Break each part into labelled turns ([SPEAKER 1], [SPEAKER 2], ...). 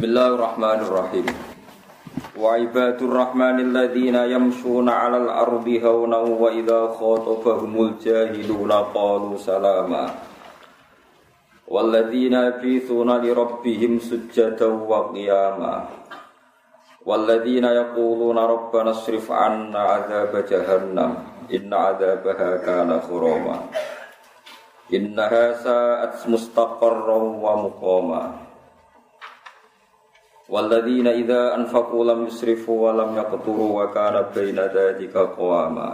[SPEAKER 1] بسم الله الرحمن الرحيم وعباد الرحمن الذين يمشون على الأرض هونا وإذا خاطفهم الجاهلون قالوا سلاما والذين يبيثون لربهم سجدا وقياما والذين يقولون ربنا اصرف عنا عذاب جهنم إن عذابها كان خراما إنها ساءت مستقرا ومقاما والذين إذا أنفقوا لم يسرفوا ولم يقتروا وكان بين ذلك قواما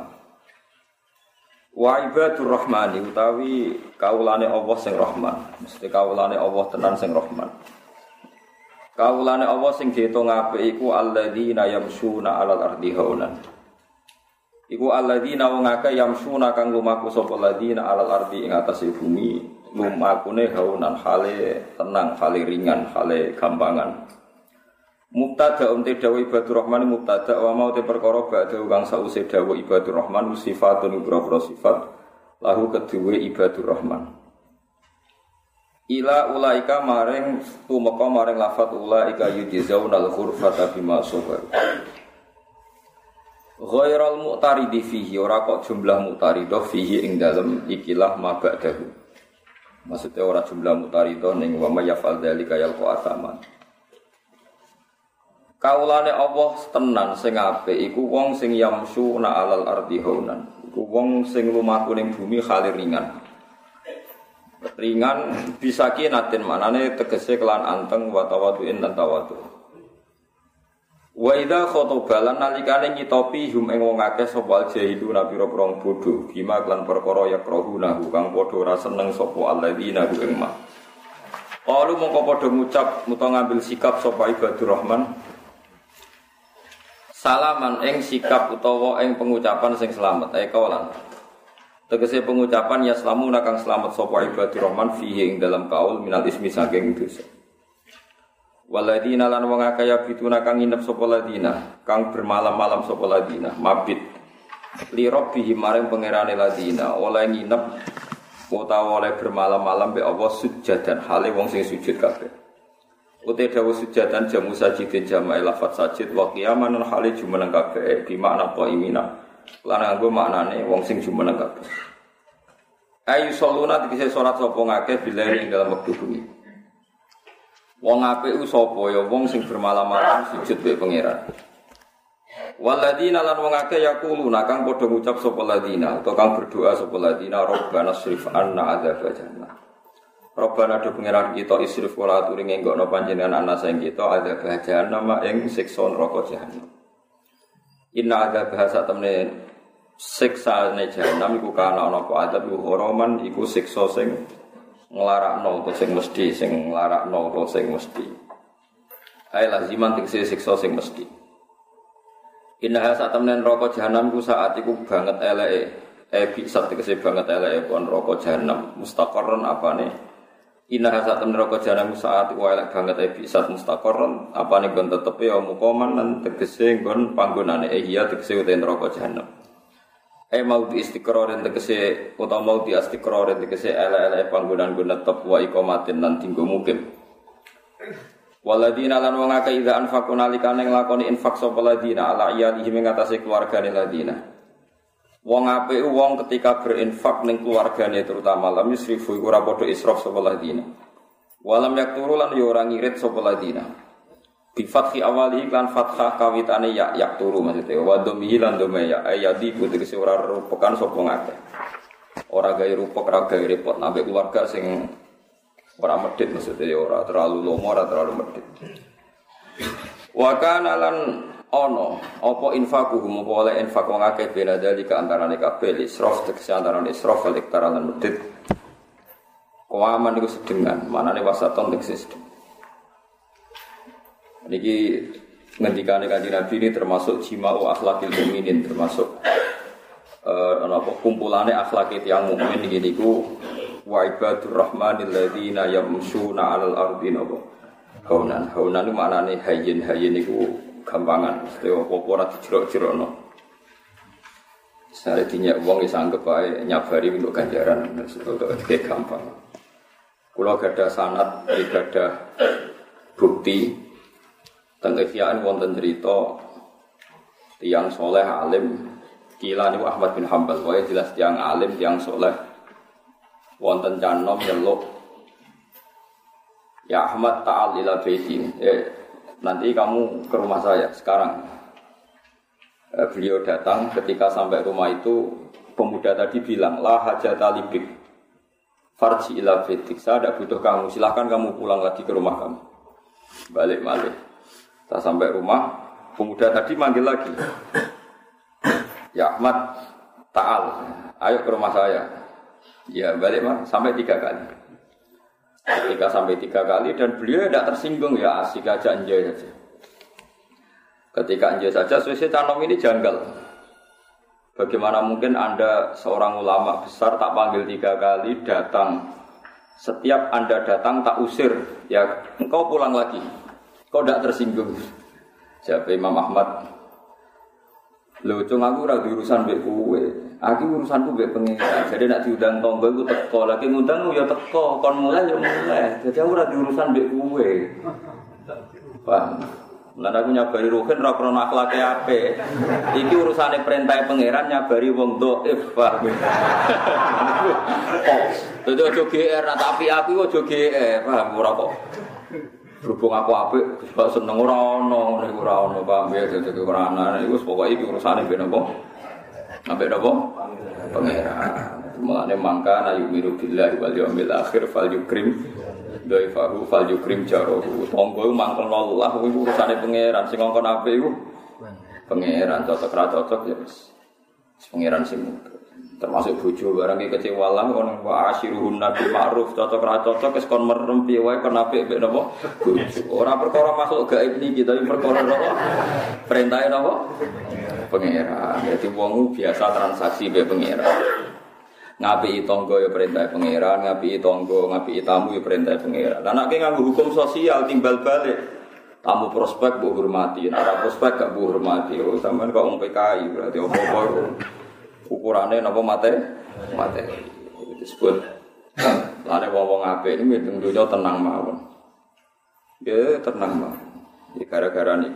[SPEAKER 1] Wa ibadur rahmani utawi kaulane Allah sing rahman. Mesti kaulane Allah tenan sing rahman. Kaulane Allah sing diitung apik iku alladzina yamsuna 'alal ardi haunan. Iku alladzina wong akeh yamsuna kang lumaku sapa alladzina 'alal ardi ing atase bumi lumakune haunan hale tenang, hale ringan, hale gampangan. Mubtada um te dawa ibadur rahman mubtada wa mau te perkara ba'da kang sause dawa ibadur rahman sifatun ibra sifat lahu kedue ibadur rahman. Ila ulaika maring tumeka maring lafat ulaika yujzaunal ghurfata bima sabar. Ghairal mu'taridi fihi ora kok jumlah mu'taridah fihi ing dalem ikilah mabadahu. Maksudnya ora jumlah mu'taridah ning wa yaf'al dzalika yalqa asaman. Kaulane Allah tenan sing apik iku wong sing yamsu na alal ardi haunan. Iku wong sing lumaku ning bumi khalir ringan. Ringan bisa kinatin manane tegese kelan anteng wa tawaduin dan tawadu. Wa idza khotobalan nalikane nyitopi hum ing wong akeh sapa jahilu nabi rong bodho bima klan perkara ya krohuna kang padha ora seneng sapa alladzina ing ma. Qalu mongko padha ngucap muta ngambil sikap sapa ibadur rahman salaman ing sikap utawa ing pengucapan sing selamat. Ay kaulan tegese pengucapan ya selamu nakang selamat sapa ibadur rahman fihi ing dalam kaul minal ismi saking dosa. Waladina lan wong akeh bituna kang nginep sapa ladina kang bermalam-malam sapa ladina mabit. Li rabbihi maring pangerane ladina oleh nginep utawa oleh bermalam-malam be Allah dan hale wong sing sujud kabeh Utai dawu sujadan jamu sajidin jamai lafat sajid wa qiyaman lan hale jumeneng kabeh bi makna imina Lan nganggo maknane wong sing jumeneng kabeh. Ayu soluna dikise salat sapa ngakeh bila ing dalam wektu bengi. Wong apik ku sapa ya wong sing bermalam-malam sujud be pangeran. Waladina lan wong akeh yaquluna kang padha ngucap sapa ladina atau kang berdoa sapa ladina rabbana srif anna adzab jannah. Robbana do pengiran kita isrif wala aturi ngenggokno panjenengan anak sayang kita ada bahagian nama ing siksa neraka jahanam. Inna ada bahasa temne siksa ne jahanam iku kana ana apa adab horoman iku siksa sing nglarakno utawa sing mesti sing nglarakno utawa sing mesti. Ayo laziman tegese siksa sing mesti. Inna saat temne neraka jahanam iku saat iku banget eleke. Eh bisa tegese banget eleke pon neraka jahanam mustaqarron apane Inna saat neraka jahanam saat elek banget e bisa mustaqarron apa nih gon tetep ya mukoman lan tegese gon panggonane eh iya tegese uta neraka jahanam. Eh mau di istiqrorin tegese utawa mau di istiqrorin tegese elek-elek panggonan gon tetep wa ikomatin lan tinggo mukim. Waladina lan wong akeh idza anfaqu nalikane nglakoni infak sapa ladina ala iyalihi ing atase keluargane ladina. Wong apik wong ketika berinfak ning keluargane terutama lam yusrifu iku ora padha israf sapa ladina. Walam yakturu lan yo ora ngirit sapa ladina. Bi fathi awali lan fathah kawitane ya yakturu maksudnya wa dhammihi lan dhamme ya ayadi putri ora rupekan sapa ngakeh. Ora gawe rupek ora gawe repot nabe keluarga sing ora medit maksudnya ora terlalu lomo ora terlalu medit. Wa kana ono apa infakuhum apa oleh infak wong akeh bela dalika antarané kabeh israf tegese antarané israf wal iktaran lan medit Kawaman niku sedengan, manane wasaton tegese sedeng. Niki ngendikane kanjeng Nabi ini termasuk jima'u akhlakil mukminin termasuk eh apa kumpulane akhlak yang mukmin iki niku wa ibadur rahmanil ladzina yamshuna 'alal ardi napa. Haunan, haunan maknane hayyin hayyin niku gampangan, mesti apa-apa ora dijerok-jerokno. Saya dinyak uang bisa anggap baik nyabari untuk ganjaran. Kayak gampang. Kalau gada sanat, gada bukti. Teng Ihya'in wonten cerita tiang soleh alim. Kila niku Ahmad bin Hambal wae jelas tiang alim tiang soleh. Wonten canom nyeluk. Ya Ahmad ta'al ila baiti. Eh, nanti kamu ke rumah saya sekarang. Eh, beliau datang ketika sampai rumah itu pemuda tadi bilang lah hajat talibik farji ila baitik saya tidak butuh kamu. Silahkan kamu pulang lagi ke rumah kamu. Balik balik tak sampai rumah Pemuda tadi manggil lagi. Ya Ahmad, Ta'al, ayo ke rumah saya. Ya balik mah sampai tiga kali. Ketika sampai tiga kali dan beliau tidak tersinggung ya asik aja anjay saja. Ketika anjay saja, sesuai canom ini janggal. Bagaimana mungkin anda seorang ulama besar tak panggil tiga kali datang setiap anda datang tak usir ya engkau pulang lagi kau tidak tersinggung Siapa Imam Ahmad? Lho, cung aku ora urusan mbek kowe. Aku urusanku mbek pengiran. Jadi nak diundang tonggo iku teko, lagi ngundang ya teko, kon mulai ya mulai. Jadi aku ora urusan mbek kowe. Paham? Lan aku nyabari ruhin ora krono akhlake apik. Iki urusane perintah pangeran nyabari wong dhaif, paham. Dadi aja GR tapi aku aja GR, paham ora kok. Berhubung aku apik, seneng ora ono, niku ora ono paham ya dadi ora ana iku pokoke iki urusane ben apa? Ambek napa? Pangeran. Mulane mangka na yumiru billahi wal yaumil akhir fal yukrim daifahu fal yukrim jarohu. Tonggo mangkel Allah iku urusane pangeran. Sing ngongkon apik iku? Pangeran. Cocok ra cocok ya wis. Pangeran sing termasuk bojo barang iki kecewa lah kon wa asyiruhun nabi ma'ruf. Cocok ra cocok wis kon merem piye wae kon apik mek napa bojo. Perkara masuk gaib niki tapi perkara napa perintahe napa pangeran. Dadi wong biasa transaksi mek pangeran. Ngapi tonggo ya perintah pangeran ngapi tonggo ngapi tamu ya perintah pangeran. Lan nek nganggo hukum sosial timbal balik. Tamu prospek bu hormati, ora prospek gak bu hormati. Oh, sampean kok wong PKI berarti opo-opo ukurannya nopo mate? Mate. Disebut. Lane wong-wong apik ini ngitung dunya tenang mawon. Ya tenang mawon. Ya gara-gara nih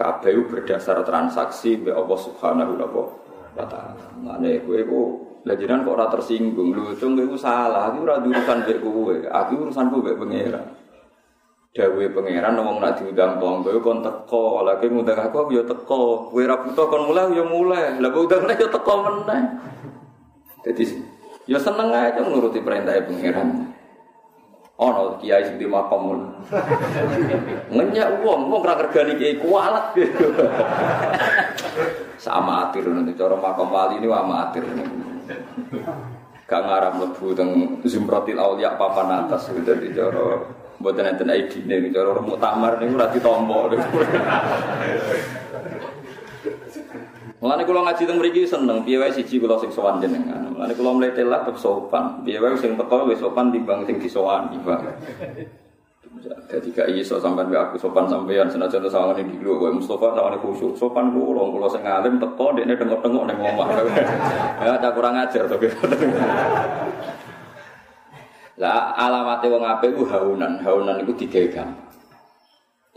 [SPEAKER 1] KPU berdasar transaksi be Allah Subhanahu wa taala. Lane kowe ku lajiran kok ora tersinggung. Lho, cung kowe salah. Aku ora urusan mbek kowe. Aku urusanku mbek pangeran. Dawe pangeran ngomong nak diundang tonggo kon teko, lagi ngundang aku aku teko. Kowe butuh kon mulai ya mulai. Lah kok undang ya teko meneh. Dadi ya seneng aja nuruti perintah pangeran. Ono kiai sing di makam Ngenyak wong, wong ora kerjani kiai kualat. Sama atir nanti cara makam wali ini amatir. Gak ngarap mlebu teng Zumratil Auliya papan atas gitu di cara Mboten enten ID nih, cara muktamar nih ora ditompo. Mulane kula ngaji teng mriki seneng piye wae siji kula sing sowan jenengan. Mulane kula mletel lah tetep sopan. Piye wae sing teko wis sopan timbang sing disowani, Pak. Jadi gak iso sampean aku sopan sampean senajan sawangane di lu kowe Mustofa sawangane khusyuk. Sopan kula kula sing alim teko dekne tengok-tengok ning omah. Ya tak kurang ajar to. Lah alamate wong apik ku haunan. Haunan iku digawe gampang.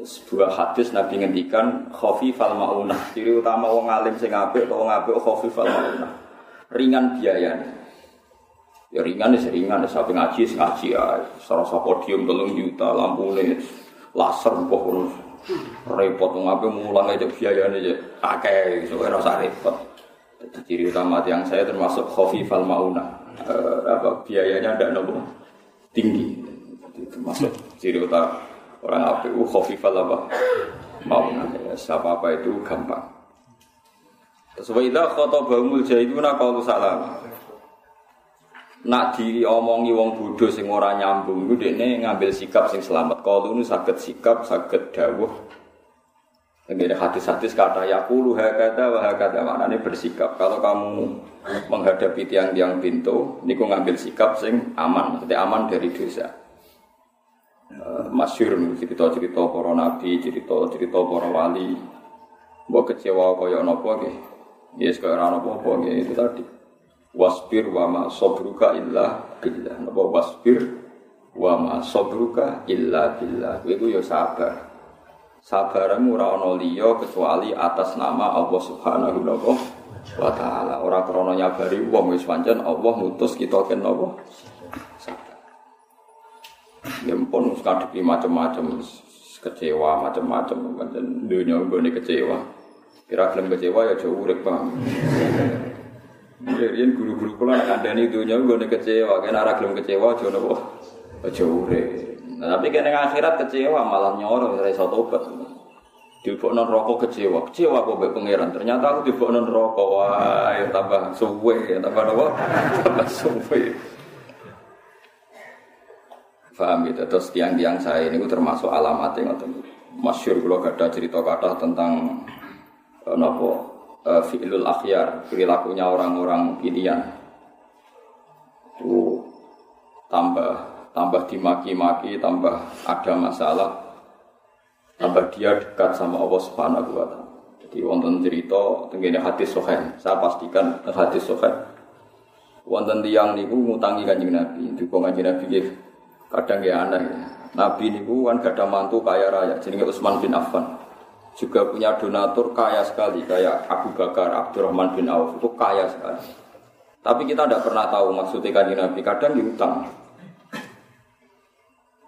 [SPEAKER 1] Sebuah hadis Nabi ngendikan khafifal maunah. Ciri utama wong alim sing apik atau wong apik khafifal maunah. Ringan biayane. Ya ringan ya ringan, ya sampai ngaji sing ngaji ya. Serasa podium telung juta, lampu laser pokoknya repot wong apik mulang aja biayane ya akeh, so rasa repot. Jadi ciri utama yang saya termasuk khafifal maunah. Uh, apa biayanya tidak nopo tinggi. Jadi termasuk ciri utama orang api uh khafifal apa mau ya, siapa apa itu gampang. Terus wa idza khatabahumul jahiluna qalu salam. Nak diomongi wong bodho sing ora nyambung iku dekne ngambil sikap sing selamat. Qalu nu saged sikap, saged dawuh. Ini hadis-hadis kata yakulu hakada wa hakada maknanya bersikap. Kalau kamu menghadapi tiang-tiang pintu, niku ngambil sikap sing aman, maksudnya aman dari dosa. Uh, masyur cerita-cerita para nabi, cerita-cerita para wali. Mbok kecewa kaya napa nggih. Yes kaya ora napa-apa nggih itu tadi. Wasbir wa ma sabruka illa billah. Napa wasbir wa ma sabruka illa billah. Itu ya sabar. Sabareng ora ana liya kecuali atas nama Allah Subhanahu wa taala. Ora krana nyabari wong wis pancen Allah ngutus kita ken apa? Sabar. Ya pun ngadepi macam-macam kecewa macam-macam pancen dunia nggone kecewa. Kira gelem kecewa ya jauh urip Bang. Riyen guru-guru kula nek kandhani dunia nggone kecewa, kena ora gelem kecewa aja napa? Aja urip. Nah, tapi kena akhirat kecewa malah nyoro ora iso tobat. Dibokno rokok kecewa, kecewa kok mbek pangeran. Ternyata aku dibokno rokok, wah ya tambah suwe, ya tambah apa? tambah suwe. Faham gitu, terus tiang-tiang saya ini termasuk alamat yang ngoten. Masyur kalau ada cerita kata tentang uh, nopo uh, fi'lul akhyar, perilakunya orang-orang pilihan. Itu tambah tambah dimaki-maki, tambah ada masalah, tambah dia dekat sama Allah Subhanahu wa taala. Jadi wonten cerita tenggene hadis sahih. Saya pastikan hadis sahih. Wonten tiyang niku ngutangi Kanjeng Nabi. Duka Kanjeng Nabi kadang ya aneh. Nabi niku kan gak ada mantu kaya raya jenenge Utsman bin Affan. Juga punya donatur kaya sekali kayak Abu Bakar, Abdurrahman bin Auf itu kaya sekali. Tapi kita tidak pernah tahu maksudnya kanjeng Nabi. Kadang diutang.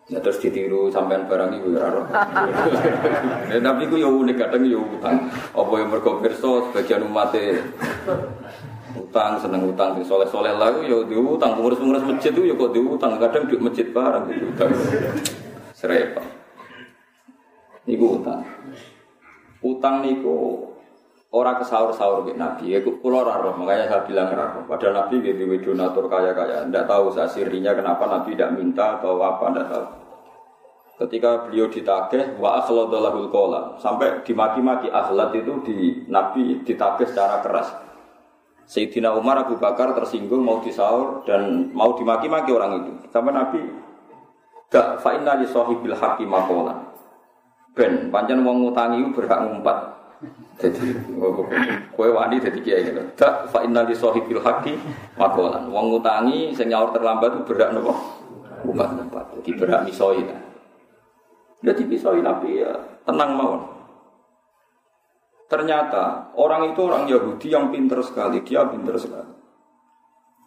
[SPEAKER 1] Ya terus ditiru sampean barang itu ya roh. Ya tapi ku ya unik kadang ya utang. Apa yang mergo pirsa sebagian umatnya utang seneng utang di soleh-soleh lah ya diutang pengurus-pengurus masjid itu ya kok diutang kadang di masjid barang gitu utang. Serepot. Niku utang. Utang niku ora kesaur-saur ke Nabi. Ya kula ora roh, makanya saya bilang ora roh. Padahal Nabi gitu donatur kaya-kaya. Ndak tahu asirinya kenapa Nabi tidak minta atau apa ndak tahu. Ketika beliau ditagih wa akhladalahul kola sampai dimaki-maki akhlad itu di Nabi ditagih secara keras. Sayyidina Umar Abu Bakar tersinggung mau disaur dan mau dimaki-maki orang itu. Sampai Nabi gak fa inna li sahibil haqqi maqala. Ben pancen wong ngutangi berhak ngumpat. Jadi kowe wani dadi kiai gitu. Tak fa inna li sahibil haqqi maqalan. Wong ngutangi sing nyaur terlambat berhak napa? Ngumpat-ngumpat. Jadi berhak misoi. Jadi misoi Nabi ya tenang mawon. Ternyata orang itu orang Yahudi yang pinter sekali, dia pinter sekali.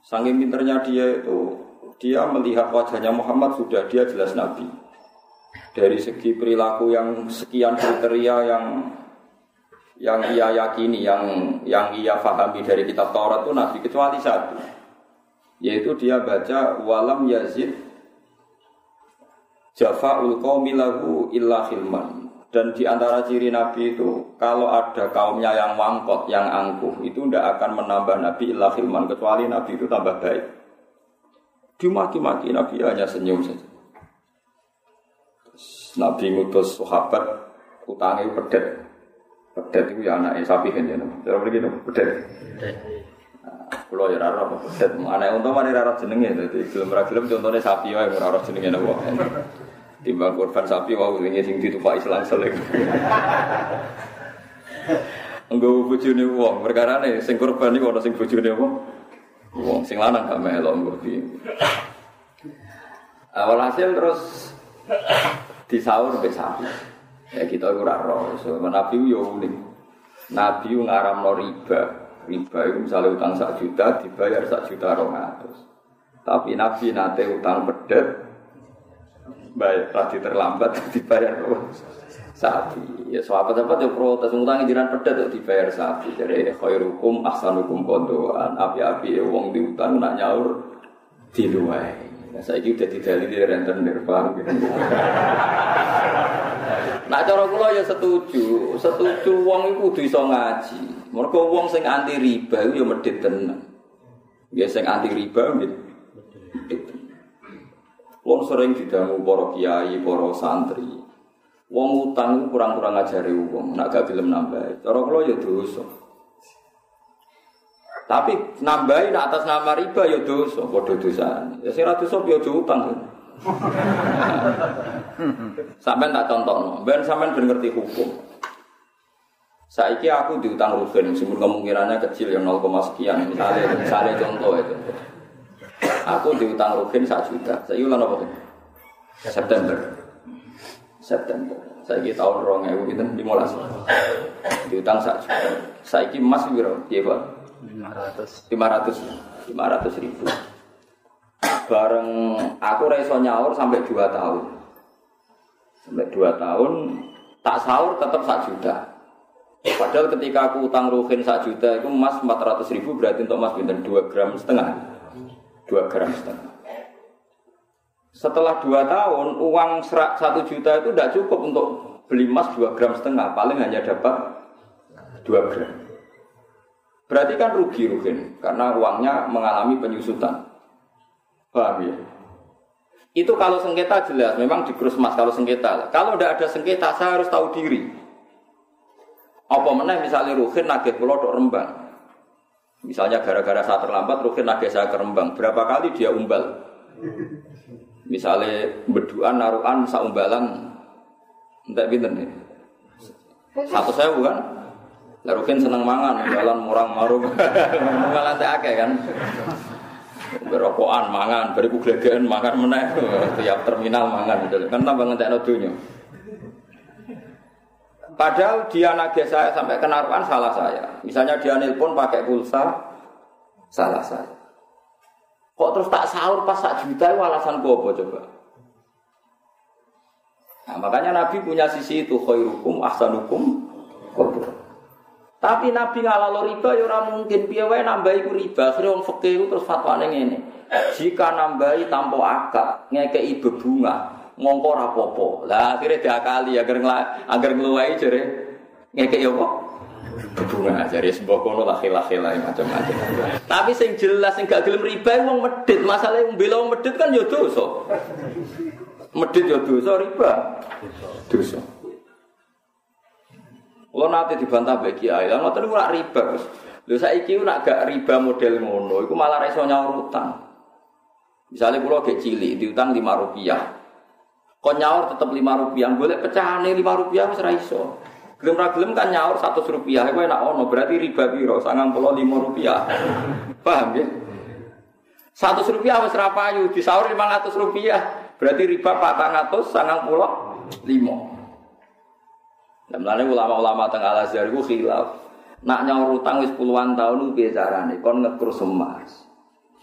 [SPEAKER 1] Saking pinternya dia itu, dia melihat wajahnya Muhammad sudah dia jelas Nabi. Dari segi perilaku yang sekian kriteria yang yang ia yakini, yang yang ia fahami dari kitab Taurat itu Nabi kecuali satu, yaitu dia baca walam yazid jafa'ul qaumilahu illa khilman. Dan di antara ciri Nabi itu, kalau ada kaumnya yang wangkot, yang angkuh, itu tidak akan menambah Nabi illa khilman, kecuali Nabi itu tambah baik. Dimaki-maki Nabi hanya senyum saja. Nabi ngutus sahabat utangnya pedet. Pedet itu ya anaknya sapi kan ya. Cara begini pedet. Kalau ya rara pedet, anak untuk mana rara jenengnya. Jadi film contohnya sapi ya rara jenengnya nopo. Timbang korban sapi wau ini sing ditupak Islam seling. Enggak bojone wong, perkara nih sing korban iki ana sing bojone wong. Wong sing lanang gak melok engko piye. Awal hasil terus disaur mbek sapi. Ya kita ora roh, so, Nabi yo unik. Nabi ngaramno riba. Riba itu misalnya utang sak juta dibayar sak juta rong Tapi Nabi nate utang pedet bayar tadi terlambat dibayar sapi. Ya sahabat sahabat yang protes ngutangi jiran pedet tuh dibayar sapi. Jadi khairukum ahsanukum kondoan. Api-api ya wong diutang nak nyaur diluai. Nah, saya juga udah tidak di rentenir paham gitu. Nak cara kula ya setuju, setuju iku kudu iso ngaji. Mergo wong sing anti riba ya medhit tenan. Ya sing anti riba medhit. Wong sering didangu para kiai, para santri. Wong utang kurang-kurang ngajari wong, nak gak gelem nambah. Cara kula ya dosa. Tapi nambahin atas nama riba ya dosa, padha dosane. Ya sing ra dosa ya utang. sampean tak contoh, ben sampean ben ngerti hukum. Saiki aku diutang Ruben, meskipun kemungkinannya kecil yang 0, sekian. Misalnya, misalnya contoh itu. Aku diutang Ruben 1 juta. Saya ulang apa? September. September. Saya kira tahun rong ewu gitu, limolas. Diutang sak juta. Saya kira emas biro, iya pak.
[SPEAKER 2] Lima ratus.
[SPEAKER 1] Lima ratus, lima ratus ribu. Bareng aku reso nyaur sampai dua tahun. Sampai dua tahun, tak sahur tetap sak juta. Padahal ketika aku utang ruhin sak juta itu emas 400 ribu berarti untuk emas bintang 2 gram setengah. 2 gram setengah. Setelah 2 tahun uang serak 1 juta itu tidak cukup untuk beli emas 2 gram setengah. Paling hanya dapat 2 gram. Berarti kan rugi ruhin karena uangnya mengalami penyusutan. Paham ya? Itu kalau sengketa jelas, memang di emas kalau sengketa. Kalau tidak ada sengketa, saya harus tahu diri. Apa meneh misalnya Ruhin nagih pulau dok Rembang. Misalnya gara-gara saat terlambat Ruhin nagih saya ke Rembang. Berapa kali dia umbal? Misalnya berduaan naruhan saumbalan entek pinten nih. Satu saya bukan. Lalu kan seneng mangan, jalan murang marum, malah tak akeh kan. Berokokan mangan, beriku glegean mangan meneh, tiap terminal mangan, kan tambah ngentek dunya. Padahal dia nagih saya sampai kenaruan salah saya. Misalnya dia nelpon pakai pulsa, salah saya. Kok terus tak sahur pas sak juta itu alasan apa coba? Nah, makanya Nabi punya sisi itu khairukum ahsanukum qabur. Tapi Nabi ngalalo riba ya ora mungkin piye nambahi ku riba. Akhire wong fikih terus fatwane ngene. Jika nambahi tanpa akad, ngekeki bebunga, ngongko rapopo. Lah akhirnya diakali agar agar ngeluai jare ngekek yo kok bunga jare sebuah kono lah macam-macam. Tapi sing jelas sing gak gelem riba wong medit. Masalah wong bela wong medit kan yo dosa. Medit yo dosa riba. Dosa. Kalau nanti dibantah bagi ayah, ngotot itu riba. Lho saiki nak gak riba model ngono, iku malah reso nyaur utang. Misalnya gak cilik diutang lima rupiah, Kau nyaur tetap lima rupiah, boleh pecah nih lima rupiah wis iso. Gelem ra gelem kan nyaur satu rupiah, itu enak ono berarti riba biro sangat puluh lima rupiah. Paham ya? Satu rupiah wis rapayu, disaur lima ratus rupiah, berarti riba patang ratus sangat puluh lima. Dan ulama-ulama tengah Al Azhar itu khilaf. Nak nyaur utang wis puluhan tahun itu biasa nih, kon ngekrus emas.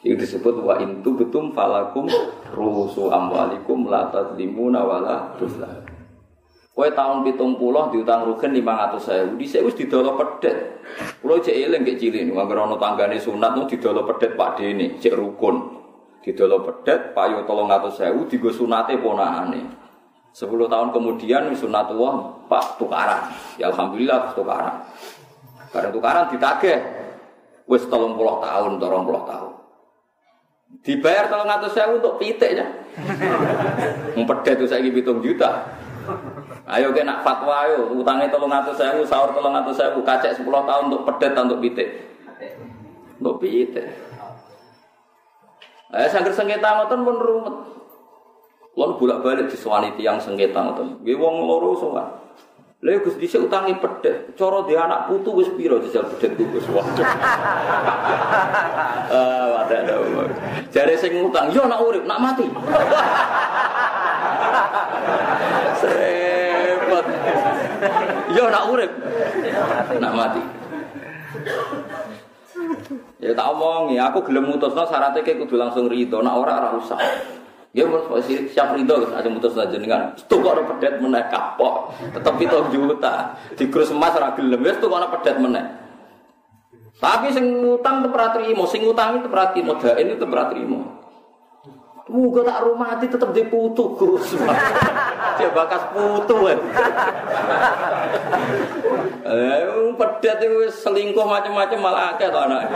[SPEAKER 1] Itu disebut wa intu betum falakum rusu amwalikum la tadlimuna wala tuzlam. Kowe tahun pitung puluh diutang rugen lima ratus sewu, di sewu didolo pedet. Kulo cek eling kayak cilik, nggak ono tanggane sunat nu didolo pedet pak dene, cek rukun. Didolo pedet, payu tolong ratus sewu, digo sunate ponahane. Sepuluh tahun kemudian sunat wah pak tukaran. Ya alhamdulillah tukaran. Karena tukaran ditagih, wes tolong puluh tahun, tolong puluh tahun. Dibayar kalau ngatur saya untuk pitik ya. Mempedet itu saya hitung juta. Ayo kena fatwa ayo utangnya tolong ngatur saya sahur tolong ngatur saya kacek 10 tahun untuk pedet untuk pitik. Untuk pitik. Eh sangger sengketa ngoten pun rumet. Lalu bolak-balik disuwani tiang sengketa ngoten. Nggih wong loro sowan. Lha Gus dhisik utangi pedet, cara dia anak putu wis pira jajal pedet ku Gus. Ah, wadah ada. Jare sing utang, yo nak urip, nak mati. Serepot. Yo nak urip, nak mati. Ya tak omongi, aku gelem mutusno syaratnya kayak kudu langsung rido, nak ora ora usah. Ya mun siap rido aja mutus aja dengan itu kok pedet meneh kapok. Tetep itu juta. Di krus emas ora gelem wis tuh kok pedet meneh. Tapi sing utang tetep ora trimo, sing utang itu ora trimo, ini tetep ora trimo. Muga tak rumah hati tetap diputu Gus. Dia bakas putu kan. Eh, pedet itu selingkuh macam-macam malah akeh to anak.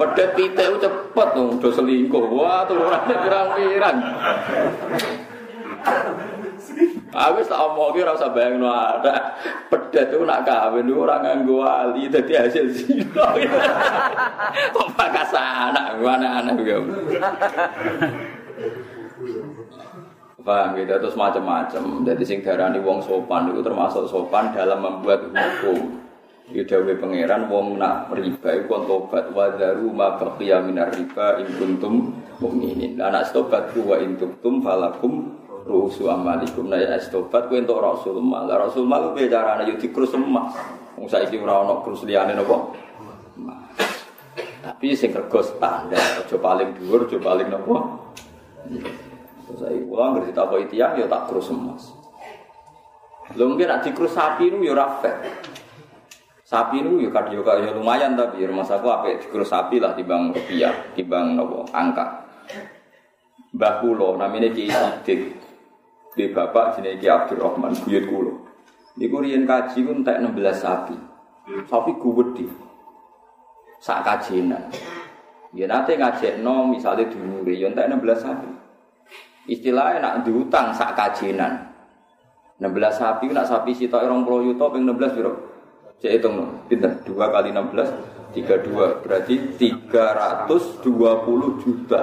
[SPEAKER 1] Pedet pitik itu cepet tuh, udah selingkuh. Wah, turunannya pirang-pirang. Aku tak omong ora usah bayangno ada pedet itu nak kawin orang nganggo wali dadi hasil zina. Kok bakas anak aneh-aneh ya. Paham gitu, terus macam-macam. Jadi sing darani wong sopan itu termasuk sopan dalam membuat hukum. Yudawi pangeran wong nak riba iku kon tobat wa daru ma baqiya minar riba in kuntum mukminin. Lah tobat wa in tubtum falakum rusu amalikum na ya istobat kowe entuk rasul mal. Rasul mal piye carane yo dikrus emas. Wong saiki ora ana krus liyane napa? Tapi sing rego standar, aja paling dhuwur, aja paling napa? Saya pulang ngerti tak apa tiang ya tak krus emas. Lho mungkin nak dikrus sapi nu ya ora fair. Sapi nu ya kardio ya lumayan tapi rumah aku apa dikrus sapi lah timbang rupiah, timbang nopo angka. Mbah kula namine Ki Sidik. Di bapak jenenge Ki Abdurrahman buyut kula. Niku riyen kaji ku entek 16 sapi. Sapi gede. Sak kajinan. Ya nate ngajekno misale dulure ya entek 16 sapi. Istilahnya nak diutang sak kajinan. 16 sapi nak sapi sitok 20 yuta ping 16 piro? Cek hitung no. Pinter. 2 kali 16 32 berarti 320 juta.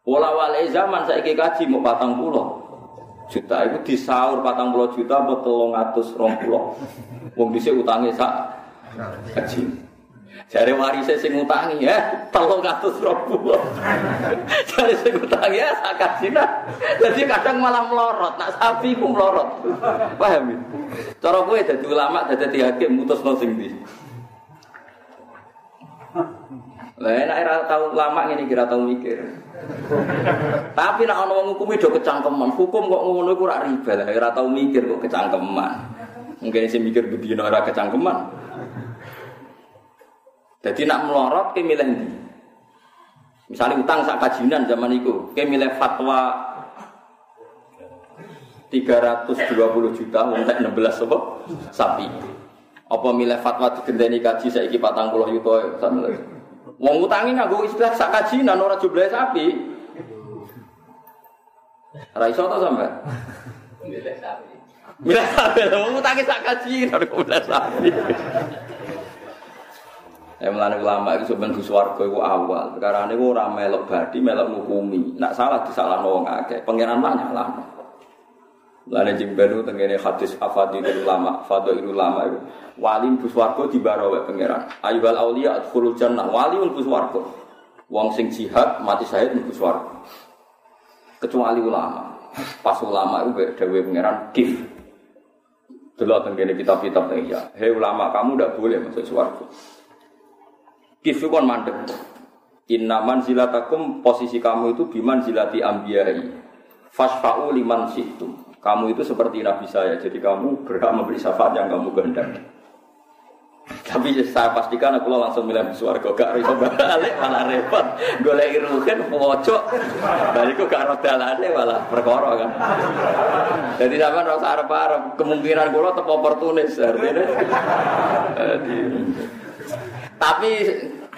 [SPEAKER 1] Pola wale zaman saya kaji mau patang pulau juta itu disaur patang pulau juta atau telung atus rong pulau. Wong bisa utangnya sak kaji. Jari warisnya sing utangi ya, telung atus rong. Jari sing utangi ya sak kaji Jadi kadang malah melorot, nak sapi ku melorot. Paham ya? Cara gue jadi ulama, jadi hakim, mutus no sing di. Lah enak ora tau lama ngene kira tau mikir. Tapi nek ana wong hukumi do kecangkeman, hukum kok ngono iku ora riba lah, ora tau mikir kok kecangkeman. Mungkin sing mikir bedino ora kecangkeman. Jadi nak melorot ke milih? Misalnya utang sak kajinan zaman itu, ke milih fatwa 320 juta untuk 16 apa? Sapi. Apa milih fatwa digendeni kaji saiki 40 juta ya? Wong utangi nganggo istilah sak kajinan ora jumlah sapi. Ora iso to sampe? Milih sapi. Milih sapi, wong utangi sak kajinan ora jumlah sapi. Ya melane ulama itu sebenarnya swarga itu awal. Sekarang ini orang melok badi, melok ngukumi. Nak salah disalah wong akeh. Pangeran mana lah. Lalu jimben itu tenggine hadis afadilul ulama, fadilul ulama itu. Wali mlebu swarga dibaro wae pangeran. Ayyuhal auliya adkhulul jannah. Wali mlebu swarga. Wong sing jihad mati syahid mlebu swarga. Kecuali ulama. Pas ulama itu dawuh pangeran kif. Delok tenggine kitab-kitab ya. Hei ulama, kamu tidak boleh masuk swarga. Kif itu kan mandek. Inna manzilatakum posisi kamu itu biman zilati ambiyai. Fasfa'u liman situm. Kamu itu seperti Nabi saya, jadi kamu berhak memberi syafaat yang kamu kehendaki. Tapi saya pastikan aku langsung milih suarga gak bisa balik malah repot. Golek iruhin pojok. Bariku gak roda dalane malah perkara kan. Jadi sampean rasa arep-arep kemungkinan kula tepo oportunis artinya. Tapi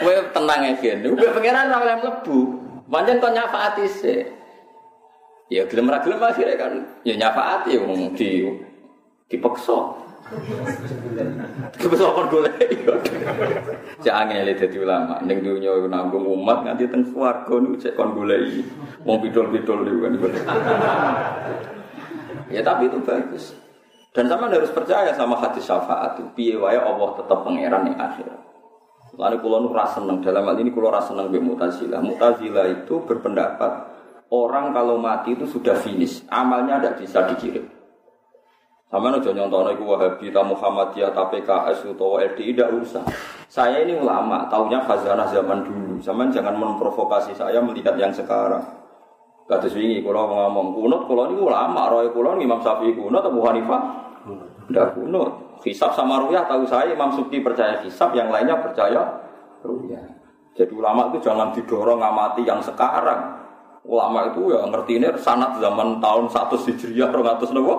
[SPEAKER 1] kowe tenang ya. Kowe pangeran ora oleh mlebu. Pancen kok nyafaati sih. Ya gelem ra gelem akhirnya kan ya nyafaati wong di dipaksa. Kepesa kon golek. Jangan ngene dadi ulama ning dunya nanggung umat nganti teng swarga niku cek kon goleki. Wong pidol-pidol niku kan. Ya tapi itu bagus. Dan sama harus percaya sama hati syafaat itu. Piye wae Allah tetap pangeran yang akhirat. Lalu kulo nu seneng dalam hal ini kulo rasa seneng be Mutazilah. Mutazilah itu berpendapat orang kalau mati itu sudah finish, amalnya tidak bisa dikirim. Sama nih jangan nyontono iku Wahabi, ta Muhammadiyah, ta PKS, atau LDI tidak usah. Saya ini ulama, taunya khazanah zaman dulu. Sama jangan memprovokasi saya melihat yang sekarang. Kata swingi, kalau ngomong kunut, kalau ini ulama, roy kalau Imam Syafi'i kunut, Abu Hanifah, tidak kunut. Hisab sama ruyah tahu saya Imam Suki percaya hisab, yang lainnya percaya ruyah. Jadi ulama itu jangan didorong ngamati yang sekarang ulama itu ya ngerti ini sanat zaman tahun 100 Hijriah 200 nopo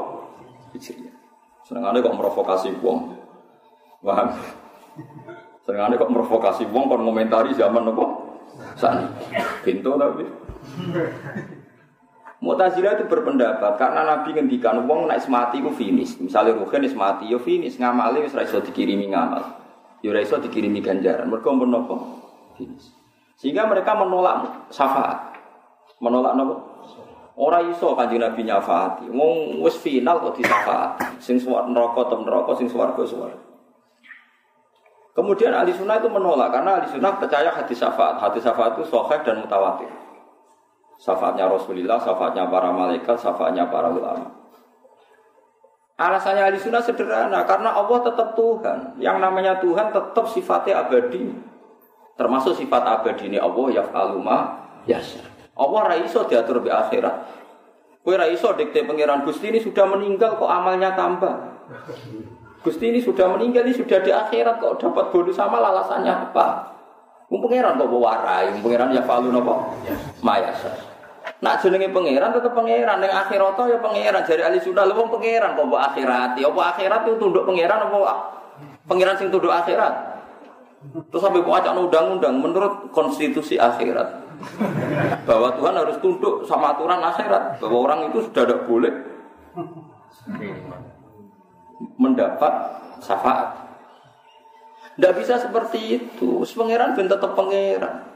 [SPEAKER 1] Hijriah. Senengane kok merovokasi wong. Paham? Senengane kok merovokasi wong kon ngomentari zaman nopo? Sani. Pintu tapi. Mu'tazilah itu berpendapat karena Nabi ngendikan wong naik semati ku finish. Misalnya ruhen semati yo finish ngamali wis ra iso dikirimi ngamal. Yo ra iso dikirimi ganjaran. Mergo nopo? Finish. Sehingga mereka menolak syafaat. Menolak nopo? Ora iso kanjeng Nabi nyafaati. Wong wis final kok disafaati. Sing suwar neraka tem neraka, sing swarga swarga. Kemudian ahli sunnah itu menolak karena ahli sunnah percaya hadis syafaat. Hadis syafaat itu sahih dan mutawatir. Syafaatnya Rasulullah, syafaatnya para malaikat, syafaatnya para ulama. Alasannya ahli sunnah sederhana, karena Allah tetap Tuhan. Yang namanya Tuhan tetap sifatnya abadi. Termasuk sifat abadi ini Allah ya faluma yasa. Allah raiso diatur di akhirat. Kue raiso dikte pangeran Gusti ini sudah meninggal kok amalnya tambah. Gusti ini sudah meninggal ini sudah di akhirat kok dapat bonus sama alasannya apa? Wong pangeran kok warai, pangeran ya falu nopo? Mayasa. Nak jenenge pangeran tetep pangeran ning akhirat ya pangeran jari ahli sunnah lho pangeran kok mbok akhirat. Ya apa akhirat itu tunduk pangeran apa pangeran sing tunduk akhirat? Terus sampai wacana undang-undang menurut konstitusi akhirat bahwa Tuhan harus tunduk sama aturan akhirat bahwa orang itu sudah tidak boleh mendapat syafaat. Tidak bisa seperti itu. Pangeran ben tetap pangeran.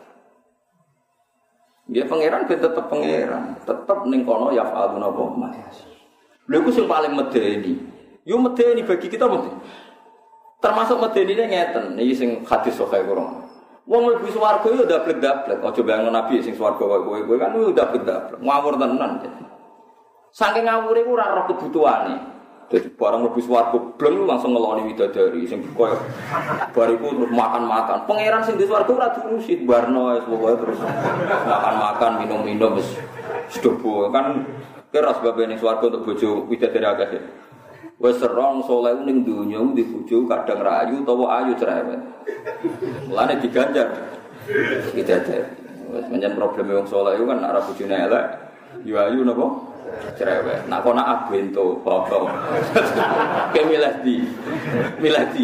[SPEAKER 1] Dia pangeran ben tetep pangeran, tetep ning kono ya apa mayas. Lha sing paling medeni. Yo medeni bagi kita medeni. Termasuk medeni ini ngeten, iki sing hadis sahih kurang. Wong mlebu swarga yo dablek-dablek. Aja bayangno nabi sing swarga kowe kowe kan yo dablek-dablek. Ngawur tenan. Saking ngawure ku ora roh kebutuhane. Jadi barang lebih swarga bleng langsung ngeloni widadari sing koyo bariku terus makan-makan. Pangeran sing di swarga ora diurusi barno wis pokoke terus makan-makan minum-minum wis sedobo kan kira sebab ning swarga untuk bojo widadari akeh. Wes serong soleh ning donya di bojo kadang rayu utawa ayu cerewet. Mulane diganjar widadari. Wes menyen problem wong soleh kan arah bojone elek, yo ayu napa? cerewet. Nak kok nak abento foto. Ke milih di. Milih di.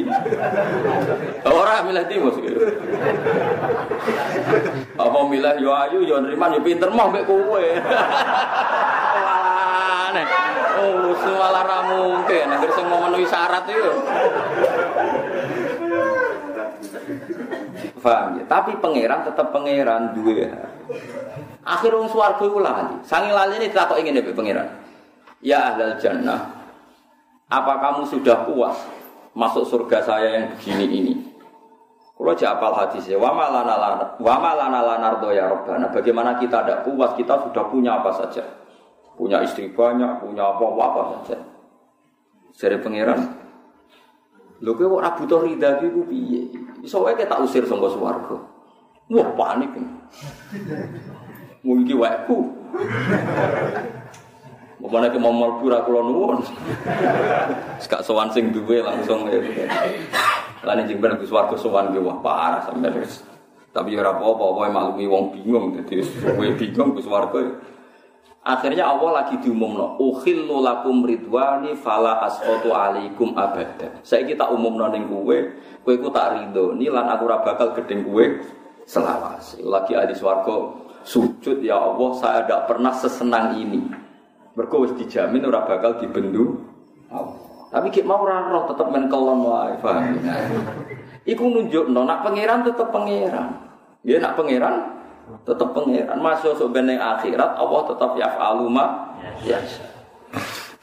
[SPEAKER 1] Ora milih di mos. Apa milih yo ayu yo nriman yo pinter mah mbek kowe. Walane. Oh, suwala ra mungkin nek sing memenuhi syarat itu. Paham ya? Tapi pangeran tetap pangeran dua. Akhir wong swarga iku lali. Sangi lali ini kok ingin mbek pangeran. Ya ahlal jannah. Apa kamu sudah puas masuk surga saya yang begini ini? Kalau apal hadisnya, wa malana wa malana lanardo ya. Bagaimana kita tidak puas, kita sudah punya apa saja. Punya istri banyak, punya apa-apa saja. Dari pangeran, Lho kowe ora butuh ridha iki ku piye? Iso wae tak usir saka swarga. Wah panik. Mungkin wakku. Mana ke mau mlebu ra kula nuwun. Sekak sowan sing duwe langsung ya. Lan jeng ben Gus warga sowan ki wah parah sampe wis. Tapi ora apa-apa, wae maklumi wong bingung dadi kowe bingung Gus warga. Akhirnya Allah lagi diumumno, "Ukhillu lakum ridwani fala asqatu alaikum abada." Saiki tak umumno ning kowe, kowe ku tak ridho, lan aku ora bakal gedeng kowe selawase. Lagi ahli swarga sujud ya Allah saya tidak pernah sesenang ini. Mergo wis dijamin ora bakal dibendu Allah. Tapi kita mau ora roh tetep men kelon wae paham? Iku nunjukno nak pangeran tetep pangeran. Ya nak pangeran tetep pangeran masuk beneng akhirat Allah tetap yaf'alu ma ya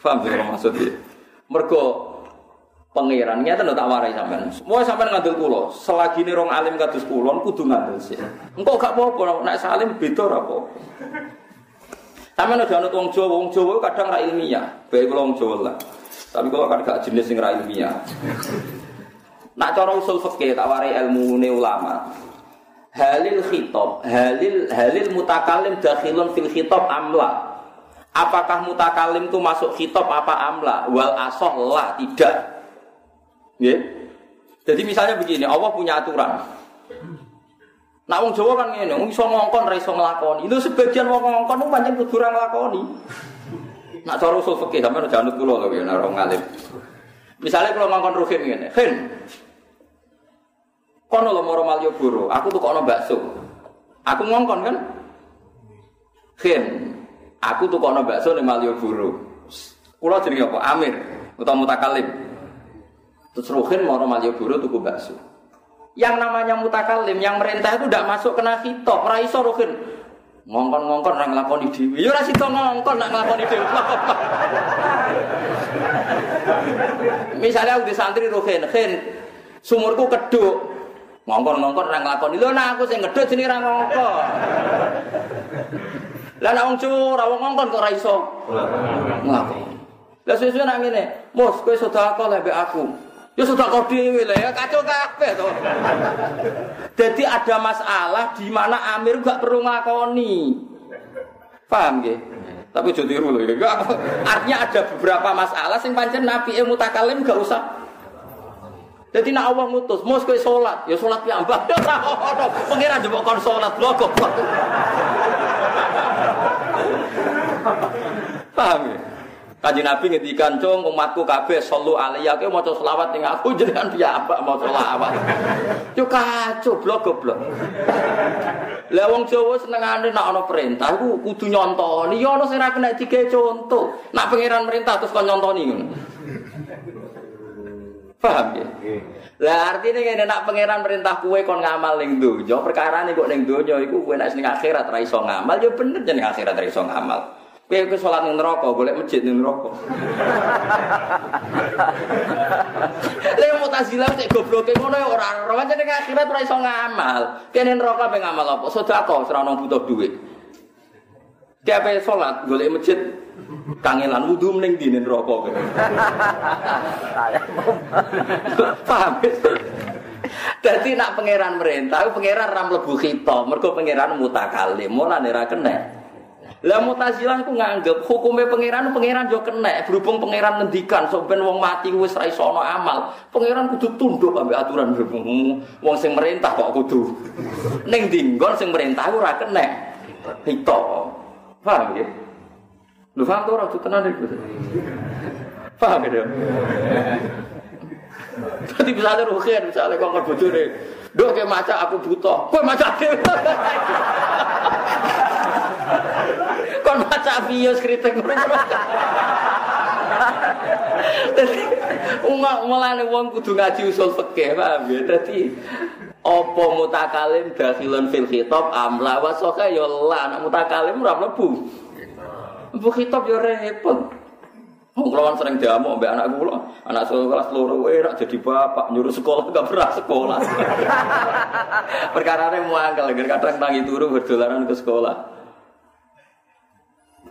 [SPEAKER 1] paham ya maksudnya mergo pangeran nyata tak warai sampean. Mau sampean ngandel kulo, selagi ini rong alim kados kulon kudu ngandel sih. Engkau gak apa-apa, nek salim beda ora apa. Sampean aja anut wong Jawa, wong Jawa kadang ra ilmiah, baik kula wong Jawa lah. Tapi kalau kan gak jenis sing ra ilmiah. Nak cara usul fikih tak warai ilmu ulama. Halil khitab, halil halil mutakalim dakhilun fil khitab amla. Apakah mutakalim itu masuk khitab apa amla? Wal asoh lah, tidak. Ya. Jadi misalnya begini, Allah punya aturan. Nah, wong Jawa kan ngene, wong iso ngongkon ra iso nglakoni. Itu sebagian wong ngongkon ku pancen kudu ora nglakoni. Nak cara usul fikih sampeyan jangan kula lho ya nek ngalim. Misalnya kalau ngongkon ruhin ngene, "Hin, kono lho moro Malioboro, aku tuh kono bakso." Aku ngongkon kan? Hin, aku tuh kono bakso ning Malioboro. Kula jenenge apa? Amir utawa mutakalim. Terus Ruhin mau Malioboro tuku bakso. Yang namanya mutakalim, yang merintah itu tidak masuk kena hitop. Raiso Ruhin. Ngongkon-ngongkon orang ngelakoni dewi. Ya rasi to ngongkon nak ngelakoni dewi. Misalnya aku di santri Ruhin. Ruhin, sumurku keduk. Ngongkon-ngongkon orang ngelakoni. Lho nah aku sih ngeduk sini orang ngongkon. Lah nek wong curah wong ngongkon kok ora iso. Ngakoni. Lah sesuai nak ngene, "Mus, kowe sedekah lek aku." Ya sedekah dhewe lah ya kacau kabeh to. Jadi ada masalah di mana Amir gak perlu ngakoni. Paham nggih? Tapi aja tiru lho ya. Artinya ada beberapa masalah sing pancen Nabi mutakalim gak usah jadi nak Allah ngutus, mau kowe salat, ya salat piyambak. Ya ora. Pengiran njupuk kon salat lho goblok. Paham ya? Kanjeng Nabi ngendikan, "Cung, umatku kabeh sallu alaiya, kowe maca selawat ning aku jenengan piyambak mau selawat." Yo kacau blok goblok. Lah wong Jawa senengane nek ana perintah iku kudu nyontoni. Ya ana sing ra kena dike contoh. Nak pangeran merintah terus kon nyontoni ngono. Paham ya? Lah artinya ngene nak pangeran perintah kue kon ngamal ning donya, perkara ning kok ning donya iku kowe nek ning akhirat ra iso ngamal ya bener jeneng akhirat ra iso ngamal. Kowe ke salat ning neraka, golek masjid ning neraka. Lah mutazilah cek gobloke ngono ya ora ora jeneng akhirat ra iso ngamal. Kene neraka pe ngamal apa? Sedekah ora ono butuh duit. Tiap salat golek masjid kangelan wudu mending di rokok paham Jadi nak pangeran merintah, pangeran ram lebu kita, mergo pangeran mutakalim, mulane ra kena. Lah mutazilah ku nganggep hukumnya pangeran pangeran jo kena, berhubung pangeran ngendikan sampean wong mati wis ra iso amal, pangeran kudu tunduk ambek aturan wong sing merintah kok kudu. Ning dinggon sing merintah ora kena. Hito. Paham ya? Lu paham tuh orang tuh tenang itu. Paham gitu? Tadi misalnya rukian, misalnya kau nggak butuh deh. Doa kayak maca aku butuh. Kau maca deh. Kau maca bios kritik Jadi umak mulane wong kudu ngaji usul fikih, paham ya? Dadi apa mutakalim dakhilun fil khitab amla wa saka ya la mutakalim ora. Bu kitab yo repot. Wong lawan sering diamuk mbek anak kula, anak sekolah seluruh wae rak jadi bapak nyuruh sekolah gak pernah sekolah. Perkara mau angkel, kadang tangi turu berdolaran ke sekolah.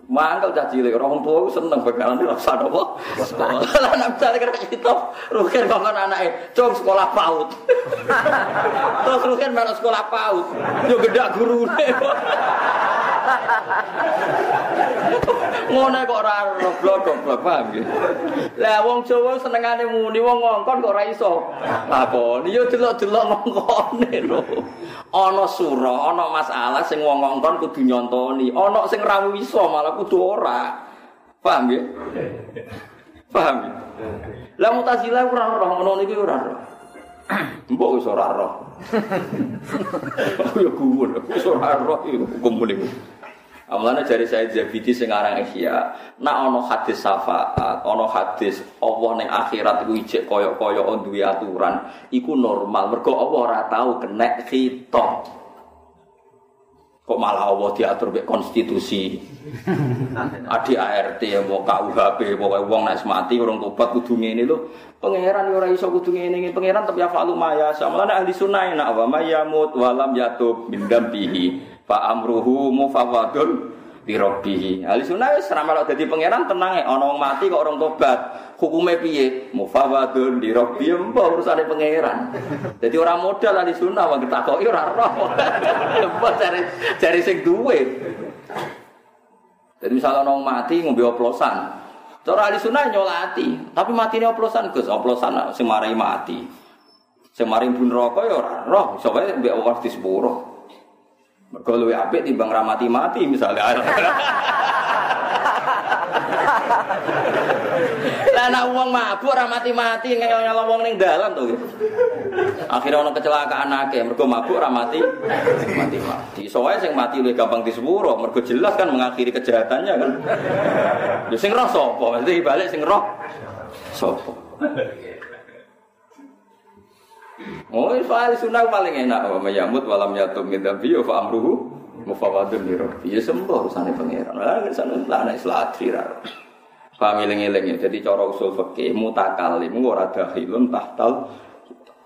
[SPEAKER 1] Mangkel cah cilik orang tua seneng bakalan ora usah apa sekolah. Lah nek misale kira kitab, rugen kok anake, "Cung sekolah PAUD." Terus rugen melok sekolah PAUD. Yo gedak gurune. Ngono kok ora goblok goblok paham nggih. Lah wong Jawa senengane muni wong ngongkon kok ora iso. Lakoni yo delok-delok ngongkone lho. Ana sura, ana masalah sing wong ngongkon kudu nyontoni. Ana sing ra iso malah kudu ora. Paham nggih? Paham nggih? Lah Mu'tazilah ora roh ngono niki ora roh. Mbok wis ora roh. Aku ya gumun, wis ora roh iku hukum niku. Amalane jari saya Zabidi sing aran Ihya, nak ana hadis syafaat, ana hadis Allah ning akhirat iku ijek kaya-kaya duwe aturan, iku normal. Mergo Allah ora tau kena khitab. Kok malah Allah diatur mek konstitusi. Adi ART mau KUHP, pokoke wong nek mati urung tobat kudu ngene lho. Pangeran yo ora iso kudu ngene iki. Pangeran tapi ya falu maya. Samane ahli sunnah nak wa mayamut walam yatub min dambihi. Fa amruhu mufawadun bi rabbih. Ahli sunnah wis melok dadi pangeran tenang e ana mati kok orang tobat. Hukume piye? Mufawadun bi rabbih mbok urusane pangeran. Dadi ora modal ahli sunnah wong ketakoki ora roh. Mbok cari cari sing duwe. Jadi misalnya orang mati ngombe oplosan, cara ahli sunnah nyolati, tapi mati ini oplosan gus, oplosan sing marai mati, sing marai bun rokok ya ora roh, soalnya mbak waktu sepuluh. Mergo luwe apik timbang ramati mati misalnya. Lah nek wong mabuk ora mati-mati ngeyel wong ning dalan to. Akhirnya ono kecelakaan akeh mergo mabuk ora mati mati-mati. Soale sing mati luwih gampang disepuro mergo jelas kan mengakhiri kejahatannya kan. Ya sing roh sapa? Mesti balik sing roh sapa? Oh, soal sunnah paling enak. Wa mayamut walam yatum min dambi fa amruhu mufawadun li rabbi. Ya sembuh urusane pangeran. Lah sana lah nek selatri ra. Paham eling-eling ya. Jadi cara usul fikih mutakalim ora dahilun tahtal.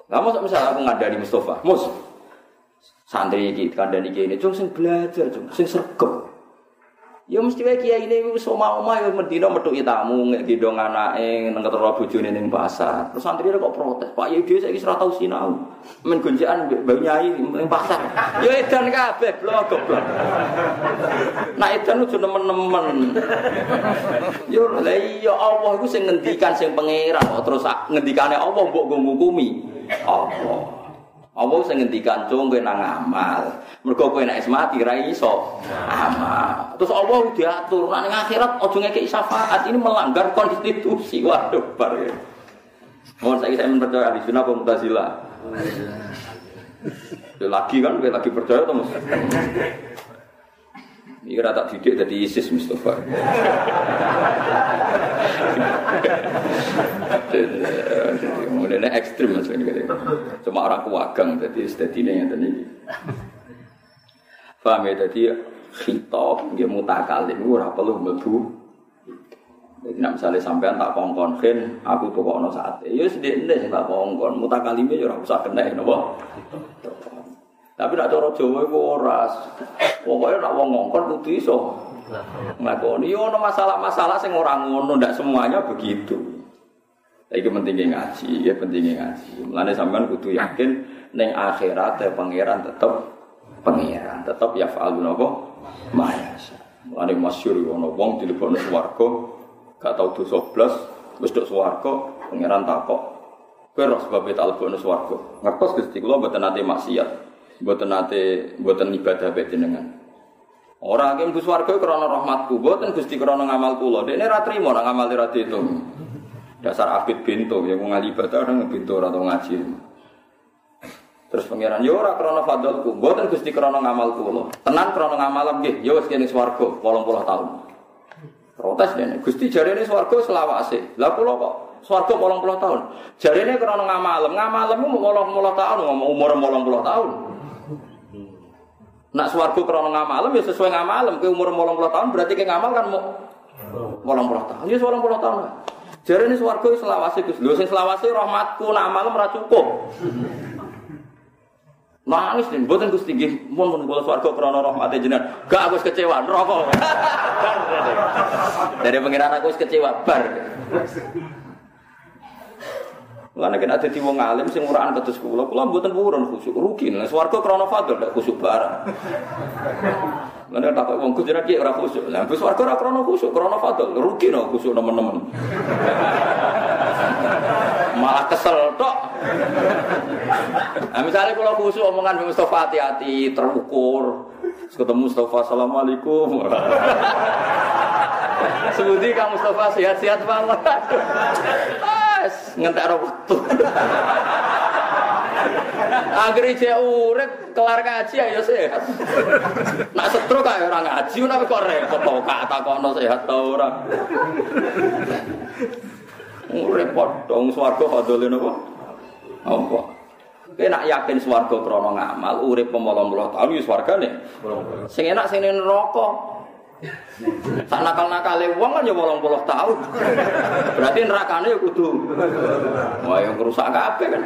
[SPEAKER 1] Lah mosok misal aku ngadani Mustafa, Mus. Santri iki kandhani kene, cung sing belajar, cung sing sregep. Ya mesti wae kiai ini wis omah-omah ya mendina metuki tamu ngek gendong anake nang ketara bojone ning pasar. Terus santri kok protes, Pak ya dhewe saiki ora tau sinau. Men gonjekan mbek nyai ning pasar. Ya edan kabeh blok goblok. Nak edan ojo nemen-nemen. Yo lha iya Allah iku sing ngendikan sing pangeran kok terus ngendikane Allah mbok go ngukumi. Allah. Allah sing ngendikan cung kowe nang amal. Mergo kowe nek mati ra iso amal. Terus Allah diatur nek ning akhirat aja ngekeki syafaat. Ini melanggar konstitusi. Waduh bar ya. Mohon saya saya percaya di sunnah apa mutazila. Ya lagi kan, lagi percaya Mas. Ini rata didik jadi ISIS Mustafa. Kemudian ekstrim mas ini Cuma orang kuagang jadi ini yang tadi. Paham ya jadi khitab dia mutakalim ora perlu mlebu. Jadi nak misalnya sampean tak kongkon kan, aku pokoknya saat ya sedih deh tak kongkon, mutakalimnya ya usah kena, nopo. Tapi nak cara Jawa iku ora. Pokoke nak wong ngongkon kudu iso. Nglakoni yo ono masalah-masalah sing ora ngono, ndak semuanya begitu. Iki pentingnya ngaji, ya pentingnya ngaji. Mulane sampean kudu yakin ning akhirat ya pangeran tetep pangeran, tetep ya fa'alun apa? Mayasa. Mulane masyhur ono wong dilebokno swarga, gak tau dosa blas, wis tok swarga, pangeran takok. Kowe roh sebab tak lebokno swarga. Ngertos Gusti kula mboten nate maksiat. Mboten nate mboten ibadah bae jenengan. Ora nggih mlebu swarga krana rahmatku, mboten Gusti krana ngamal kula. Dekne ra trimo ora ngamal ra diitung. Dasar abid bintu ya wong ngali ibadah ora ngebintu ora ngaji. Terus pangeran yo ora krana fadlku, mboten Gusti krana ngamal kula. Tenan krana ngamal nggih, yo wis kene swarga 80 tahun. Protes dene. Gusti jarene swarga selawase. Lah kula kok swarga 80 tahun. Jarene krana ngamal, ngamalmu 80 tahun, ngomong umur 80 tahun. Nak swarga krana ngamalem ya sesuai ngamalem. Kowe umur 80 tahun berarti ke ngamal kan mau 80 tahun. Ya 80 tahun. Jare ini swarga selawase Gus. Lho sing selawase rahmatku nak malam ora cukup. Nangis nih, buatan Gus tinggi, mohon mohon kalau swarga krono rahmatnya jenengan, gak aku kecewa, rokok. Dari pengiran aku kecewa, bar. Karena kita ada wong alim sing uraan kados kula, kula mboten purun khusyuk, rugi. Lah swarga krana fadl khusyuk barang. Lan tak kok wong kudu ki ora khusyuk. Lah wis swarga ora krana khusyuk, krana fadl, rugi no khusyuk nemen-nemen. Malah kesel tok. Nah, misalnya kalau khusyuk omongan Mustafa hati-hati, terukur. Ketemu Mustafa, Assalamualaikum. Sebuti Kang Mustafa sehat-sehat banget wes ngentek waktu. Akhirnya cek urip kelar ngaji ayo sehat. Nak setro kayak orang ngaji tapi kok repot kok kata kono sehat ta ora. Repot dong swarga fadole napa? Apa? Kowe nak yakin swarga krana ngamal urip 80 tahun ya swargane. Sing enak sing neraka. Tak nakal-nakale wong kan ya 80 tahun. Berarti nerakane ya kudu. Wah, yang rusak kabeh kan.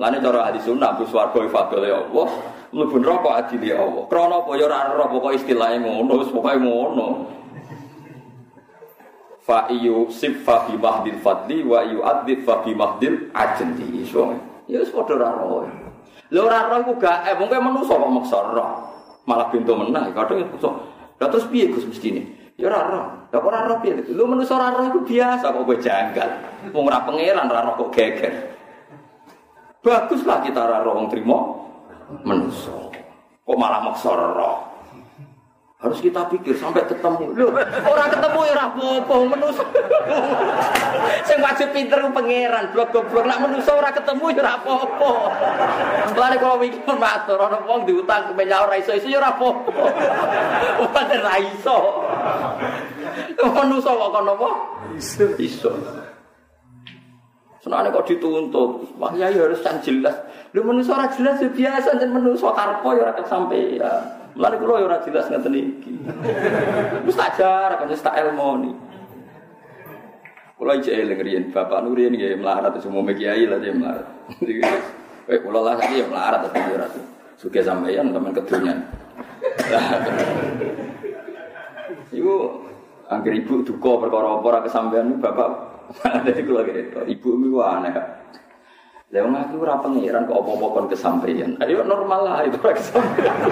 [SPEAKER 1] Lane cara ahli sunnah bu swarga ya Allah, mlebu neraka ya Allah. Krana apa ya ora ora pokoke istilahe ngono, wis pokoke ngono. Fa iyu sifa bi mahdil fadli wa yu adzib fa bi mahdil ajli. Ya wis padha ora ora. Lha ora ora ku gak eh mungkin manusa kok maksa roh. Malah pintu menah kadang iso Lah terus piye Gus mestine? Ya ora roh. Lah kok ora roh piye? Lu manusa ora roh iku biasa kok kowe janggal. Wong ora pangeran ora roh kok geger. Baguslah kita ora roh wong trimo manusa. Kok malah maksa roh. Harus kita pikir sampai ketemu. Loh, orang ketemu ya apa-apa menusa. Sing wajib pinter ku pangeran, blok-blok nak menusa ora ketemu ya apa-apa. Lane kalau mikir matur ana wong diutang ke meja ora iso-iso ya ora apa-apa. Ora iso. Menusa kok kono apa? Iso. Iso. Senane kok dituntut, wah ya harus kan jelas. Lu menusa ora jelas ya biasa jan menusa karpo ya ora kesampaian. Mulane ya ora jelas ngeten iki. Wis tak jar kan wis tak elmoni. Kula iki eling riyen Bapak Nurin nggih melarat semua kiai lah dia melarat. Eh kula lah saiki ya melarat tapi ora. Suge sampeyan teman kedunya. niku angger ibu duka perkara apa ora kesampean bapak dadi kula gitu. Ibu niku aneh. Lah wong aku ora pengiran kok apa-apa kon kesampaian. Ayo normal lah itu ora kesampaian.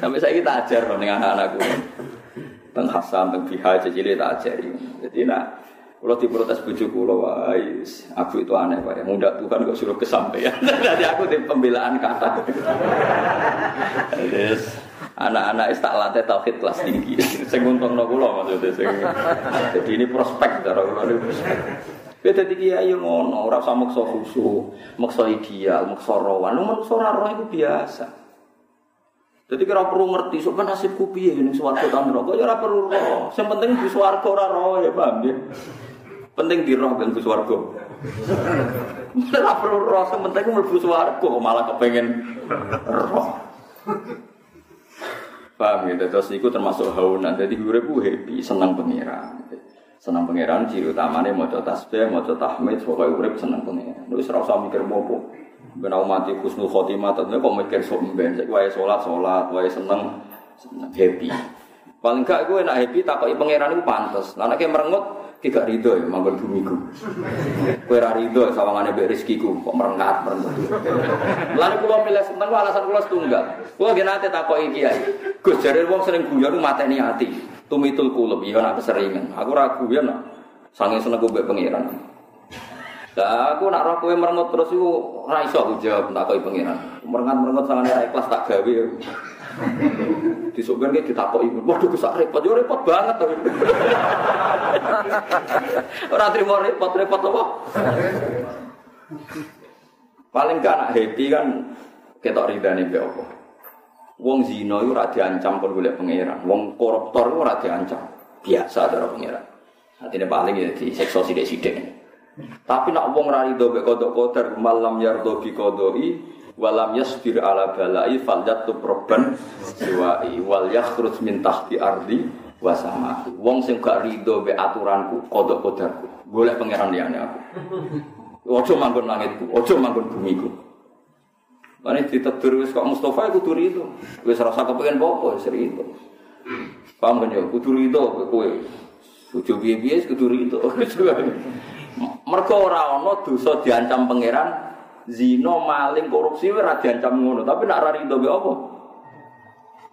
[SPEAKER 1] Sampai saya kita ajar ning anak-anakku. Teng Hasan, teng Biha, cecile tak ajari. Jadi nak kalau diprotes bujuk kulo, wais, aku itu aneh pak. Muda Tuhan kok suruh kesampaian. Jadi aku di pembelaan kata. Yes. Anak-anak itu tak latih tauhid kelas tinggi. Saya nguntung no kulo maksudnya. Jadi ini prospek cara kulo ini prospek. Beda dadi kiai ngono, ora usah maksa khusyuk, ideal, maksa rawan. Lu manusa ora roh itu biasa. Jadi kira perlu ngerti sok nasibku piye ning swarga ta neraka ya ora perlu roh. Sing penting di swarga ora roh ya paham ya. Penting di roh ben swarga. Ora perlu roh, sing penting mlebu swarga malah kepengen roh. Paham ya, terus itu termasuk haunan. Jadi gue happy, senang pengiran. Senang pangeran ciri utamanya mau tasbih, mau tahmid, pokoknya urip senang pangeran. Lu serasa mikir bobo. Ben mati khusnul khotimah tentunya kok mikir sok ben. Saya wae salat salat, wae seneng, seneng happy. Paling gak gue enak happy takoki pangeran itu pantas. Lah nek merengut tidak ridho ya manggon bumiku. Kowe ra ridho sawangane mbek rezekiku kok merengat merengut. Lalu kula milih seneng alasan kula setunggal. Kula nggih nate takoki kiai. Gus jare wong sering guyon mateni ati tumitul kulub iya nak keseringan. Aku ragu ya nak. Sange seneng gue pangeran lah aku nak roh kowe merengut terus iku ora iso aku jawab tak koi pangeran merengat-merengut sangane ra ikhlas tak gawe Disukkan kayak ditakoki, waduh kesak repot, yo repot banget tapi. Ora trimo repot, repot apa? Paling gak nak happy kan ketok ridane mbek apa. Wong zina itu ora diancam kon golek pangeran. Wong koruptor itu ora diancam. Biasa cara pangeran. Artinya paling ya sekso sidik-sidik. Tapi nak wong ra rido mek kodok kodar malam yardo bi kodoi walam yasbir ala balai faljatu proban siwai wal yakhruj min tahti ardi wa sama. Wong sing gak rido mek aturanku kodok kodarku. Golek pangeran liyane aku. Ojo manggon langitku, ojo manggon bumiku. Mana ditegur wis kok Mustafa kudu itu. Wis rasa kepengen apa seri itu. Paham kan ya kudu itu kowe. Kudu piye-piye kudu itu. Mergo ora ana dosa diancam pangeran zina maling korupsi ora diancam ngono, tapi nak ra rido apa?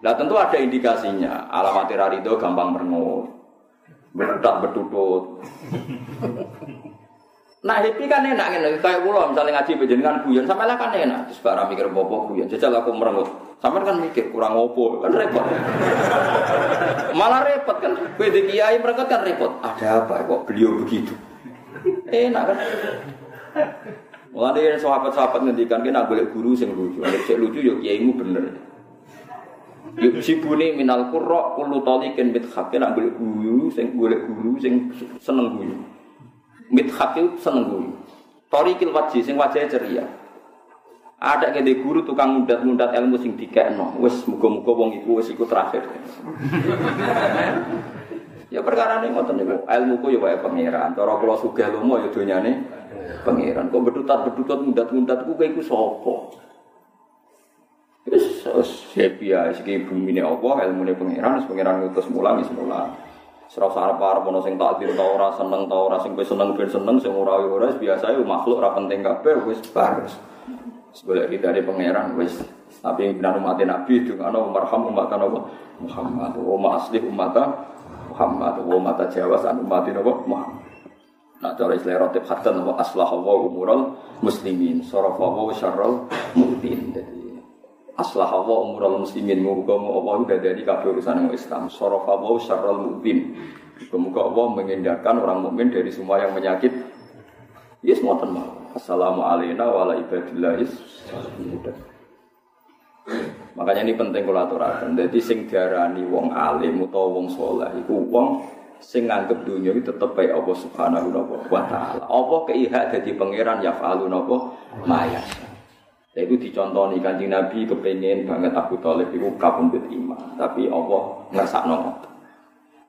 [SPEAKER 1] Lah tentu ada indikasinya. Alamat ra rido gampang merengut. Bedak betutut. Nah happy kan enak kan, kayak pulau misalnya ngaji dengan guyon, lah kan enak. Terus barang mikir bobo guyon, jajal aku merengut. Sampai kan mikir kurang opo, kan repot. Malah repot kan, beda kiai merengut kan repot. Ada apa kok beliau begitu? Enak kan? Dari sahabat-sahabat ngendikan kita boleh guru sing lucu, ada cek lucu yuk kiaimu bener. Yuk sibune minal kurok, kulu tolikin bit nak boleh guru, sing boleh guru, sing seneng guru. Midhat itu seneng guru. Torikil wajih, sing wajahnya ceria. Ada kede guru tukang mudat-mudat ilmu sing dikekno. Wes muga-muga wong iku wis iku terakhir. ya perkara ini ngoten niku. Ilmu ku ya wae pangeran. Cara kula sugih lomo ya donyane pangeran. Kok bedutat-bedutat mudat-mudat ku iku sapa? Wis happy ya iki bumi ne apa ilmune pangeran, wis pangeran ngutus wis mulang. Serap sarap arep ana sing takdir ta ora seneng ta ora sing seneng ben seneng sing ora ora biasa yo makhluk ora penting kabeh wis bar. Sebelah kita di pangeran wis tapi benar umat Nabi itu ana marham umat apa Muhammad wa asli umat Muhammad wa mata Jawa san umat apa Muhammad. Nah cara istilah rotib khatan wa aslah wa umural muslimin sarafa wa syarral mu'min. Jadi aslah wa umurul muslimin muga Allah udah dari kabeh urusan Islam. Sarafa wa syarrul mubin muga Allah menghindarkan orang mukmin dari semua yang menyakit. Yes ngoten mawon assalamu alaikum wa ala makanya ini penting kalau aturakan. Jadi sing diarani wong alim utawa wong soleh iku wong sing nganggep dunia itu tetep baik Allah subhanahu wa ta'ala. Allah keihak jadi pangeran ya fa'alun apa mayas Ya itu dicontohi kanjeng Nabi kepengen banget Abu Talib itu kapundut iman. Tapi Allah ngerasa nongol.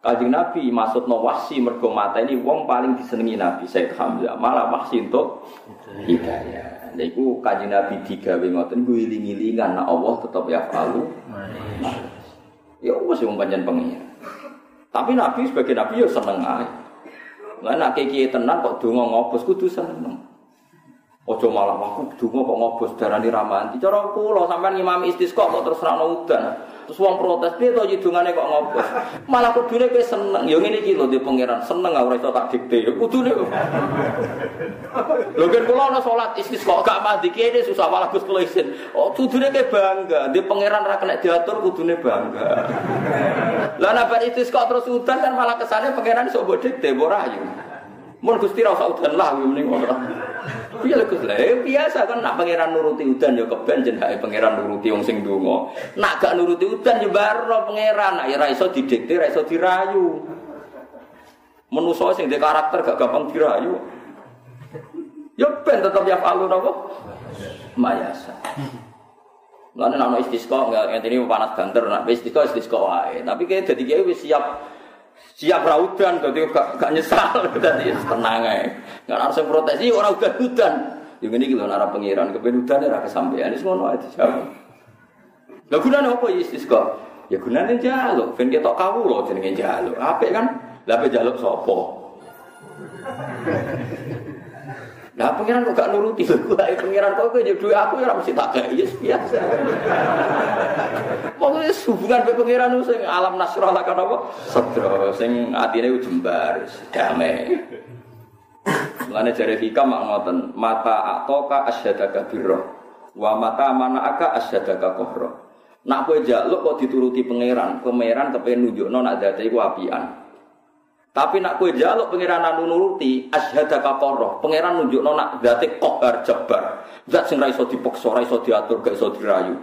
[SPEAKER 1] Kanjeng Nabi maksud no wasi mergo ini wong paling disenangi Nabi Said Hamzah. Malah wasi untuk hidayah. Nah itu kanjeng Nabi digawe ngoten gue iling-ilingan. Nah Allah tetap ya falu. Ya wis wong pancen pengen. Tapi Nabi sebagai Nabi ya seneng ae. Lah nek kiye tenan kok donga ngobos kudu seneng. Ojo malah aku donga kok ngobos darani ramanti. Cara kula sampean ngimami istisqa kok terus ra udan. Terus wong protes piye to dungane kok ngobos. Malah kudune kowe seneng. Ya ngene iki lho di pangeran seneng ora iso tak dikte. Ya kudune. Lho kan kula ana salat istisqa gak mandi susah malah Gus kula isin. Oh kudune kowe bangga. Di pangeran ra kena diatur kudune bangga. Lah nek bar istisqa terus udan kan malah kesane pangeran iso dikte ora. Mun Gusti ra usah udan lah mending ora. Piye lho Gus? Lah biasa kan nak pangeran nuruti udan ya keben jenenge pangeran nuruti wong sing donga. Nak gak nuruti udan ya barno pangeran, nak ya ra iso didikte, ra iso dirayu. Menusa sing dhe karakter gak gampang dirayu. Ya ben tetep ya falu napa? Mayasa. Lan ana istisqa enggak ngene panas banter nak istisqa istisqa wae. Tapi kayak dadi kiai wis siap siap raudan dadi gak, gak nyesal dadi tenang ae. Nggak harus protes iki ora udan-udan. Ya ngene iki lho ora pengiran kepen udan ora kesampean wis ngono ae dijawab. Lah gunane apa ya istisqa? Ya gunane njaluk, ben ketok kawula jenenge njaluk. Apik kan? Lah ape njaluk sapa? Lah pengiran kok gak nuruti lho, pengiran kok kowe duwe aku ya ora mesti tak gawe biasa. Pokoknya hubungan be pangeran sing alam nasrah lah kan apa? Sedra sing atine jembar, damai. Mulane jare hikam mak ngoten, mata atoka asyadaka birra wa mata manaka asyadaka kohra. Nak kowe jaluk kok dituruti pangeran, pangeran kepen nunjukno nak dadi iku apian. Tapi nak kowe jaluk pangeran anu nuruti asyhadaka kohra, pangeran nunjukno nak dadi kohar jabar. Zat sing ra iso dipaksa, ra iso diatur, gak iso dirayu.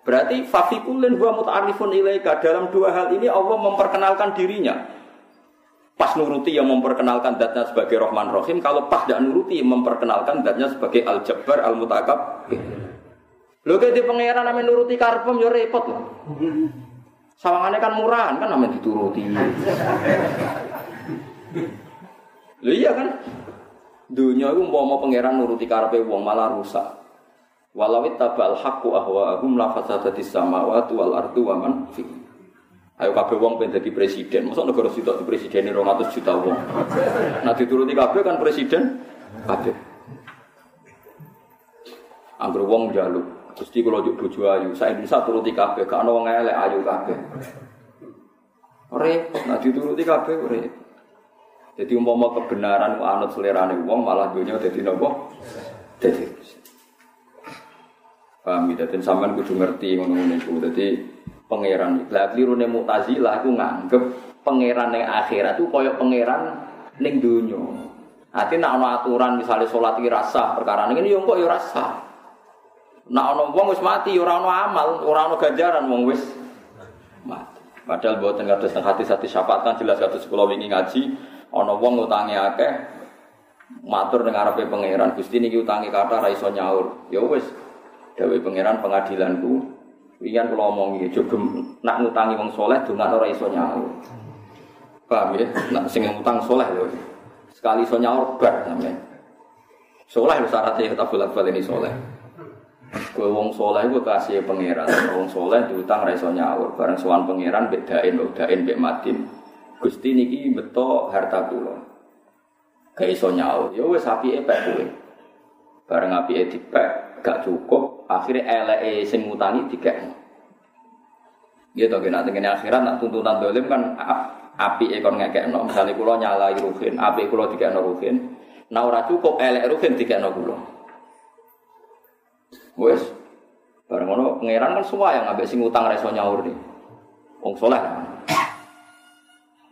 [SPEAKER 1] Berarti fafikulin huwa muta'arifun ilaika. Dalam dua hal ini Allah memperkenalkan dirinya. Pas nuruti yang memperkenalkan datnya sebagai Rahman Rahim, kalau pas tidak nuruti memperkenalkan datnya sebagai Al Jabbar Al Mutakab. Lo kayak di pangeran namanya nuruti karpem ya repot loh. Sawangannya kan murahan kan namanya dituruti. Lo iya kan? Dunia itu mau mau pangeran nuruti karpe wong malah rusak. Walau tabal haqqu ahwa'ahum la fasadatis samawati wal ardu wa man. Ayo kabeh wong pengen presiden. Masa negara sitok di presiden 200 juta wong. Nah dituruti kabeh kan presiden kabeh. Angger wong njaluk, Gusti kula njuk bojo ayu, sak Indonesia turuti kabeh, gak ana wong elek ayu kabeh. Repot, nah dituruti kabeh repot. Jadi umpama kebenaran anut selerane wong malah dunia dadi napa? Dadi Paham ya, dan sampean kudu ngerti ngono-ngono iku. Dadi pangeran lah klirune Mu'tazilah aku nganggep pangeran ning akhirat itu koyo pangeran ning donya. Ati nak ana aturan misalnya salat iki rasa perkara ini yo kok yo rasa. Nak ana wong wis mati ora ana amal, ora ana ganjaran wong wis mati. Padahal buatan kados teng hati-hati syafatan jelas kados kula wingi ngaji ana wong utange akeh matur ning arepe pangeran Gusti niki utange kata ra iso nyaur. Ya wis Dawe pangeran pengadilanku. Wingan kula omongi jogem nak ngutangi wong soleh dongan ora iso nyaur. Paham ya? Nak sing ngutang soleh lho. Sekali iso nyaur bar sampean. Soleh lho syaratnya kita bolak balik ini soleh. Gue wong soleh gue kasih pangeran. Wong soleh diutang ra iso nyaur. Bareng sowan pangeran bedain bedain bek madin. Gusti niki beto harta kula. Gak iso nyaur. Ya wis apike pek kowe. Bareng apike dipek gak cukup, akhirnya eleke sing ngutangi dikekno. Gitu, kena tengene akhirat nak tuntutan dolim kan api ekor ngekekno. Misalnya kulo nyalai ruhin, api kulo dikekno ruhin. Nah ora cukup elek ruhin dikekno kulo. Wes, bareng ngono pangeran kan semua yang ambek sing utang reso nyaur nih. Wong soleh.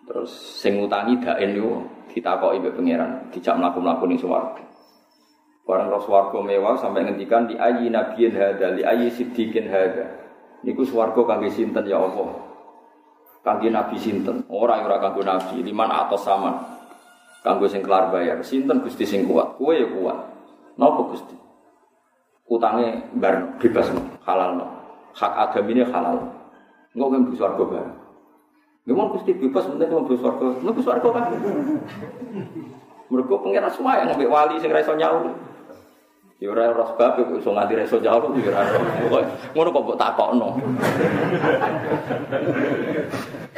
[SPEAKER 1] Terus sing ngutangi daen yo ditakoki mbek pangeran, dijak mlaku-mlaku ning swarga. Barang roh swarga mewah sampai ngendikan di ayi nabiyin hada, di ayi siddiqin hada. Niku swarga kangge sinten ya Allah. Kangge nabi sinten, ora ora kanggo nabi, liman atau sama. Kanggo sing kelar bayar, sinten Gusti sing kuat, kowe ya kuat. Napa Gusti? Utangnya bar bebas halal no. Hak agam ini halal. Enggak kan bisa swarga bareng. Memang Gusti bebas penting mau bisa swarga. Mau swarga kan. Mereka pengiran semua yang ngambil wali sing raiso nyaur. Ya ora ora kok iso nganti reso jawab ya ora. Ngono kok mbok takokno.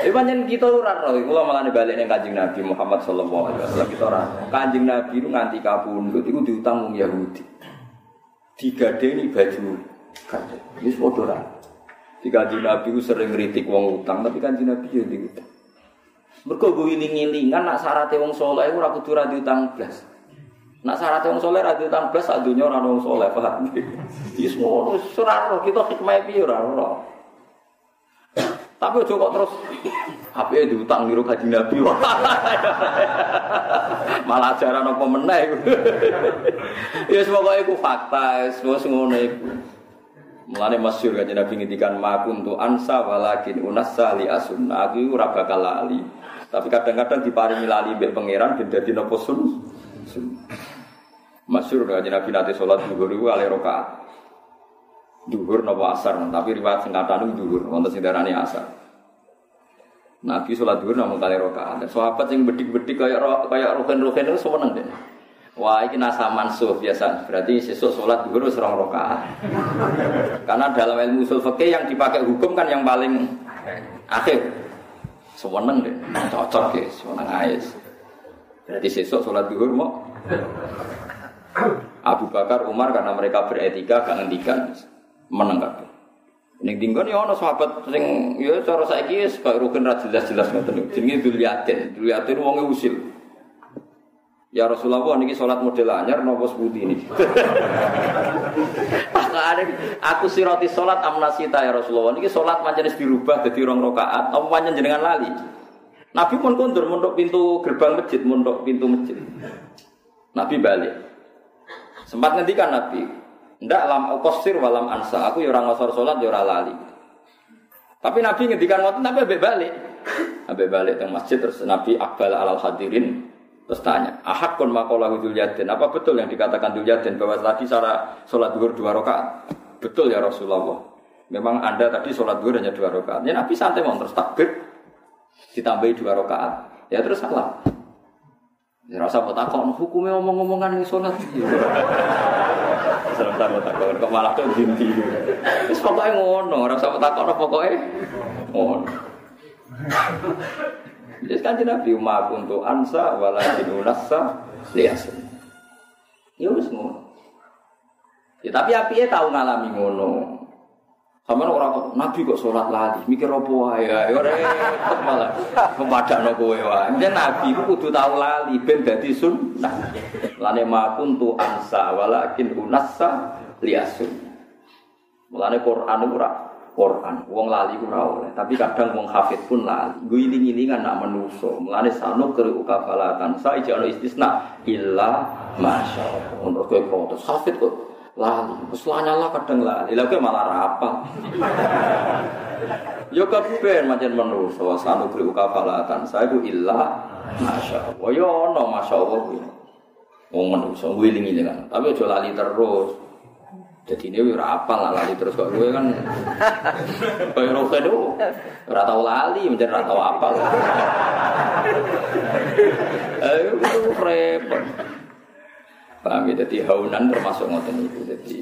[SPEAKER 1] Eh pancen kita ora ro, kula malah balik ning Kanjeng Nabi Muhammad sallallahu alaihi wasallam kita ora. Kanjeng Nabi itu nganti kapundhut iku diutang wong Yahudi. Digadeni baju kanjeng. Wis padha ora. Di Kanjeng Nabi sering ngritik wong utang, tapi Kanjeng Nabi yo diutang. Mergo gue iling-ilingan nak syaratnya wong soleh ora kudu ra diutang blas. Nak syarat yang soleh radio utang belas adunya orang orang soleh paham? Semua surah kita hikmah piye ora Tapi ojo kok terus HP diutang niru kaji Nabi. Malah ajaran apa meneh. ya semoga itu fakta, semua ngono iku. Mulane masyhur kanjeng Nabi ngendikan makun tu ansa walakin unassa li asun. Aku ora bakal lali. Tapi kadang-kadang diparingi lali mbek pangeran ben dadi napa sun. Masyur dengan Nabi nanti sholat duhur itu kali rokaat. Duhur nopo asar, tapi riwayat singkatan itu duhur, wonten sing darani asar. Nabi sholat duhur namun kali rokaat. Sahabat yang bedik-bedik kayak kayak rohen-rohen itu seneng deh. Wah, ini nasa mansuh biasa. Berarti sesuk sholat duhur serong rokaat. Karena dalam ilmu usul yang dipakai hukum kan yang paling akhir. Seneng deh, cocok ya, seneng ais. Berarti sesuk sholat duhur mau Abu Bakar, Umar karena mereka beretika gak ngendikan menang kabeh. Ning dinggon ya ana sahabat sing ya cara saiki wis kaya rukun ra jelas-jelas ngoten. Jenenge Dzulyatin. Dzulyatin wonge usil. Ya Rasulullah niki salat model anyar napa sepundi niki. aku siroti salat amnasita ya Rasulullah niki salat pancen dirubah dadi rong rakaat apa pancen jenengan lali. Nabi pun kundur mondok pintu gerbang masjid, mondok pintu masjid. Nabi balik. Sempat ngendikan Nabi, ndak lam qasir walam ansa. Aku ya ora ngosor salat ya lali. Tapi Nabi ngendikan ngoten tapi ambek balik. Ambek balik teng masjid terus Nabi akbal alal hadirin terus tanya, "Ahad kon maqalahu dzul Apa betul yang dikatakan dzul bahwa tadi cara salat zuhur dua rakaat? Betul ya Rasulullah. Memang Anda tadi sholat zuhur hanya dua rakaat. Ya Nabi santai mau terus takbir ditambahi dua rakaat. Ya terus salah. Ya rasa kok takon hukumnya omong-omongan ning salat. Serem takon takon kok malah kok dinti. Wis pokoke ngono, ora usah takon pokoke ngono. Jadi kan Nabi ma untuk ansa walakin unassa liasin. Ya wis ngono. Ya tapi api tahu ngalami ngono. Sama orang Nabi kok sholat lagi, mikir wae ya, ora repot malah kepadakno kowe wae. Dan Nabi ku kudu tahu lali ben dadi sunnah. Lane ma kuntu ansa walakin unassa liasun. Mulane Quran ora Quran, wong lali ora oleh, tapi kadang wong hafid pun lali. Gue iling-ilingan nak menuso. Mulane sanu keri uka falatan sa ijano istisna illa masya Untuk kowe protes hafid kok lali. Terus lah kadang lali. Lah malah rapal. Yo keben macam menungso sanu beri kafalatan. Saya itu ilah masya Allah. Yo no masya Allah. Wong menungso wiling kan. Tapi aja lali terus. Jadi ini ora apal lah lali terus kok gue kan kaya roke itu ora tau lali menjadi ora tau apal. Ayo repot. Paham ya? Jadi haunan termasuk ngoten itu. Jadi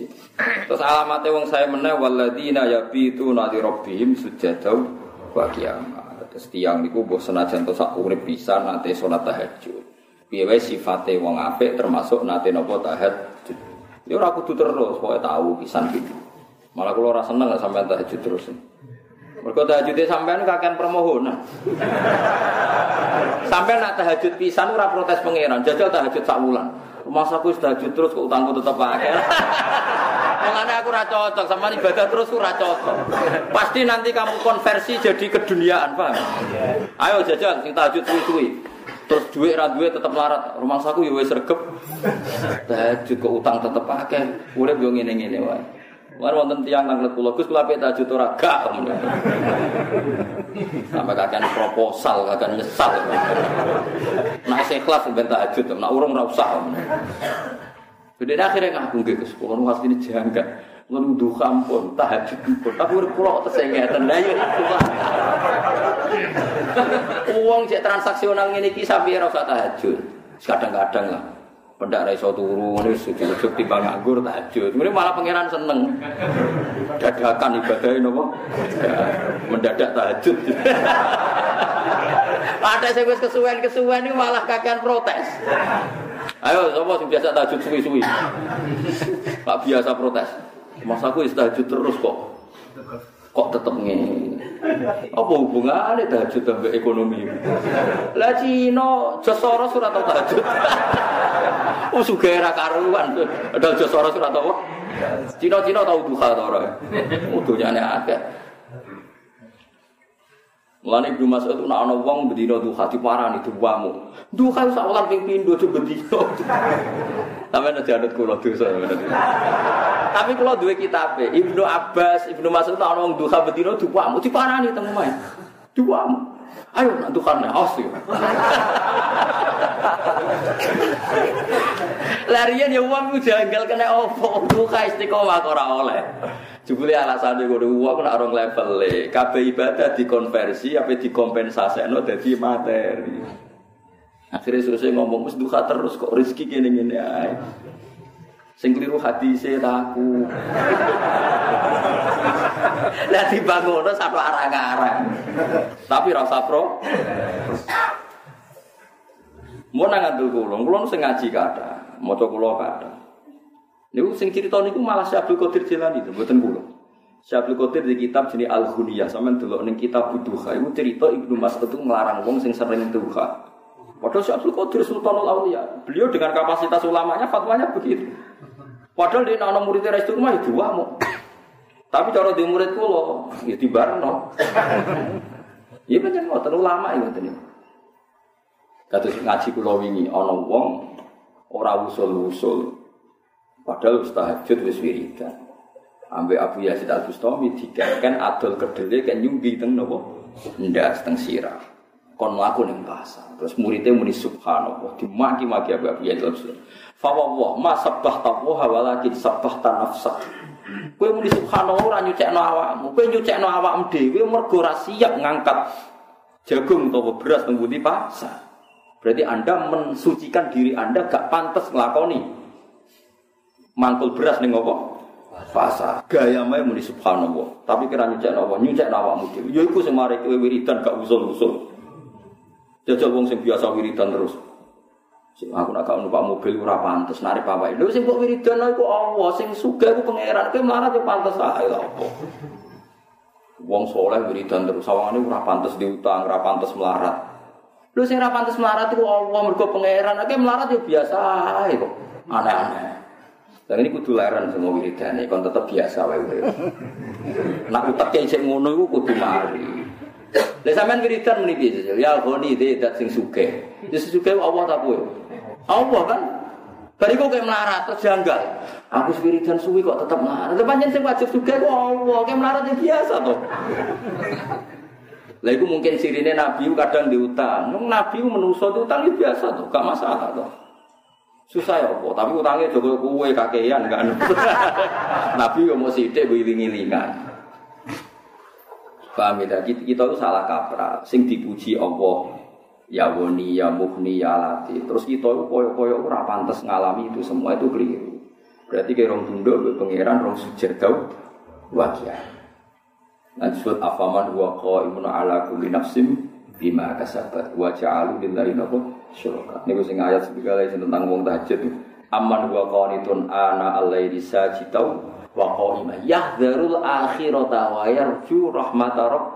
[SPEAKER 1] terus alamatnya wong saya meneh waladina yabitu nadi robbihim sujadau wa qiyamah. Terus tiang niku mbok senajan to sak urip pisan nate salat tahajud. Wae sifate wong termasuk nate napa tahajud. Ya ora kudu terus, pokoke tahu pisan gitu. Malah kula ora seneng sampean tahajud terus. Mergo tahajudnya sampean kakean permohonan. sampean nak tahajud pisan ora protes pangeran, jajal tahajud sak. Masa aku tahajud terus kok utangku tetap pakai. Mengenai aku ra cocok sama ibadah terus aku ra cocok. Pasti nanti kamu konversi jadi keduniaan, paham? Ayo jajal sing tahajud suwi-suwi. Terus duit ra duit tetap larat. Rumah saku ya wis regep. Tahajud kok utang tetap pakai. Urip yo ngene-ngene wae. War wonten tiyang nang kula Gus kula pek tahajud ora gak. Sampai kakek proposal, kakek nyesal. Saya kelas ben tahajud, nak urung ora usah. Jadi akhirnya ngaku nggih Gus, kula nu ini jangka. Kula nuduh kampun, tahajud pun. Tapi urip kula kok tesengeten. Lah lah. Uang cek transaksional ngene iki sampe ora usah tahajud. Kadang-kadang lah. Pendak ra iso turu ngene sujud-sujud timbang nganggur tahajud. Ngene malah pangeran seneng. Dadakan ibadah napa? Mendadak tahajud. Ada sing wis kesuwen-kesuwen iki malah kakean protes. Ayo sapa sing biasa tahajud suwi-suwi? Pak biasa protes. Mas aku tahajud terus kok. Kok tetep ngene. Apa hubungannya tahajud sampai ekonomi? Lah Cina Josoro surat apa tahajud? Oh sugih ra karuan. Ada Josoro surat apa? Cina-cina tahu duha ta ora? Udunyane akeh. Mulane Ibnu Mas'ud nek ana wong bendina duha diparani duwamu. Duha sak wulan ping pindho aja. Sampeyan aja anut kula dosa. Tapi kula duwe kitabe Ibnu Abbas, Ibnu Mas'ud ana wong duha bendina duwamu diparani teng omahe. Duwamu. Ayo duha nek os Larian ya uang janggal kena opo duha istiqomah ora oleh. Jebule alasane ngono wong nek orang level e, kabeh ibadah dikonversi apa dikompensasekno dadi materi. Akhirnya selesai ngomong mesti duka terus kok rezeki gini-gini ae. Sing keliru hati saya aku. Lah dibangun satu arang-arang. Tapi rasa pro. Mau nangan dulu kulon, kulon sing ngaji kata, mau coba kulon kata. Niku sing cerita niku malah Syabul Qadir Jilani itu, mboten kula. Syabul Qadir di kitab jenis Al Ghuniyah, sampean delok ning kitab Duha iku cerita Ibnu Mas'ud itu ngelarang wong sing sering duha. Padahal Syabul Qadir Sultanul Auliya, beliau dengan kapasitas ulamanya fatwanya begitu. Padahal dia anak muridnya restu rumah itu ya mau. Tapi cara di murid kula ya tibarno. Iya pancen ngoten ulama ya ngoten. Kados ngaji kula wingi ana wong ora usul-usul Padahal wis tahajud wis wiridan. Ambek Abu Yazid Al Bustami digawekan adol kedele kan nyumbi teng nopo? Ndas teng sirah. Kon mlaku ning pasar. Terus muridnya muni subhanallah dimaki-maki Abu Yazid Al Bustami. Fa wallah ma sabbah taqwa walakin sabbah nafsak. Kowe muni subhanallah ora nyucekno awakmu. Kowe nyucekno awakmu dhewe mergo ora siap ngangkat jagung atau beras teng pasar. Berarti Anda mensucikan diri Anda gak pantas ngelakoni mangkul beras ning apa? Fasa. Gaya mae muni subhanallah. Tapi kira nyucek apa? Nyucek awakmu dhewe. Ya iku sing mari kowe wiridan gak usul-usul. Jajal wong sing biasa wiridan terus. Aku nak gak numpak mobil ora pantes narik pawai. Lho sing kok wiridan iku Allah, sing sugih iku pangeran. Kowe mlarat yo pantes ae lho apa. Wong soleh wiridan terus sawangane ora pantes diutang, ora pantes melarat. Lho sing ora pantes melarat iku Allah mergo pangeran. Nek melarat yo biasa kok. Aneh-aneh. Dan ini kudu leren semua wiridane, kon tetep biasa wae wae. Nak uteke sing ngono iku kudu mari. Lah sampean wiridan Ya goni de dat sing sugih. Ya sugih Allah ta kowe? Allah kan. Bariku kayak melarat terus janggal. Aku wiridan suwi kok tetep melarat. Lah pancen sing wajib sugih ku Allah, kayak melarat ya biasa toh. Lah iku mungkin sirine Nabi kadang diutang. Nabi menungso diutang itu biasa tuh, gak masalah tuh. Susah ya apa? Tapi utangnya juga kue kakean kan. Nabi yo mau sidik wiling-wilingan. Paham ya? Kita, kita itu salah kaprah. Sing dipuji Allah. Ya woni, ya muhni, ya lati. Terus kita itu koyo-koyo ora pantas ngalami itu semua itu keliru. Berarti kayak rong tunduk, pangeran, rong sujud tau. Wakia. Nah disebut afaman wa qaimun ala kulli nafsim bima kasabat wa ja'alu lillahi nabu syuraka. Niku sing ayat sebegala tentang wong tahajud. Aman wa qanitun ana al-laili sajidau wa qa'ima yahdharul akhirata wa yarju rahmata.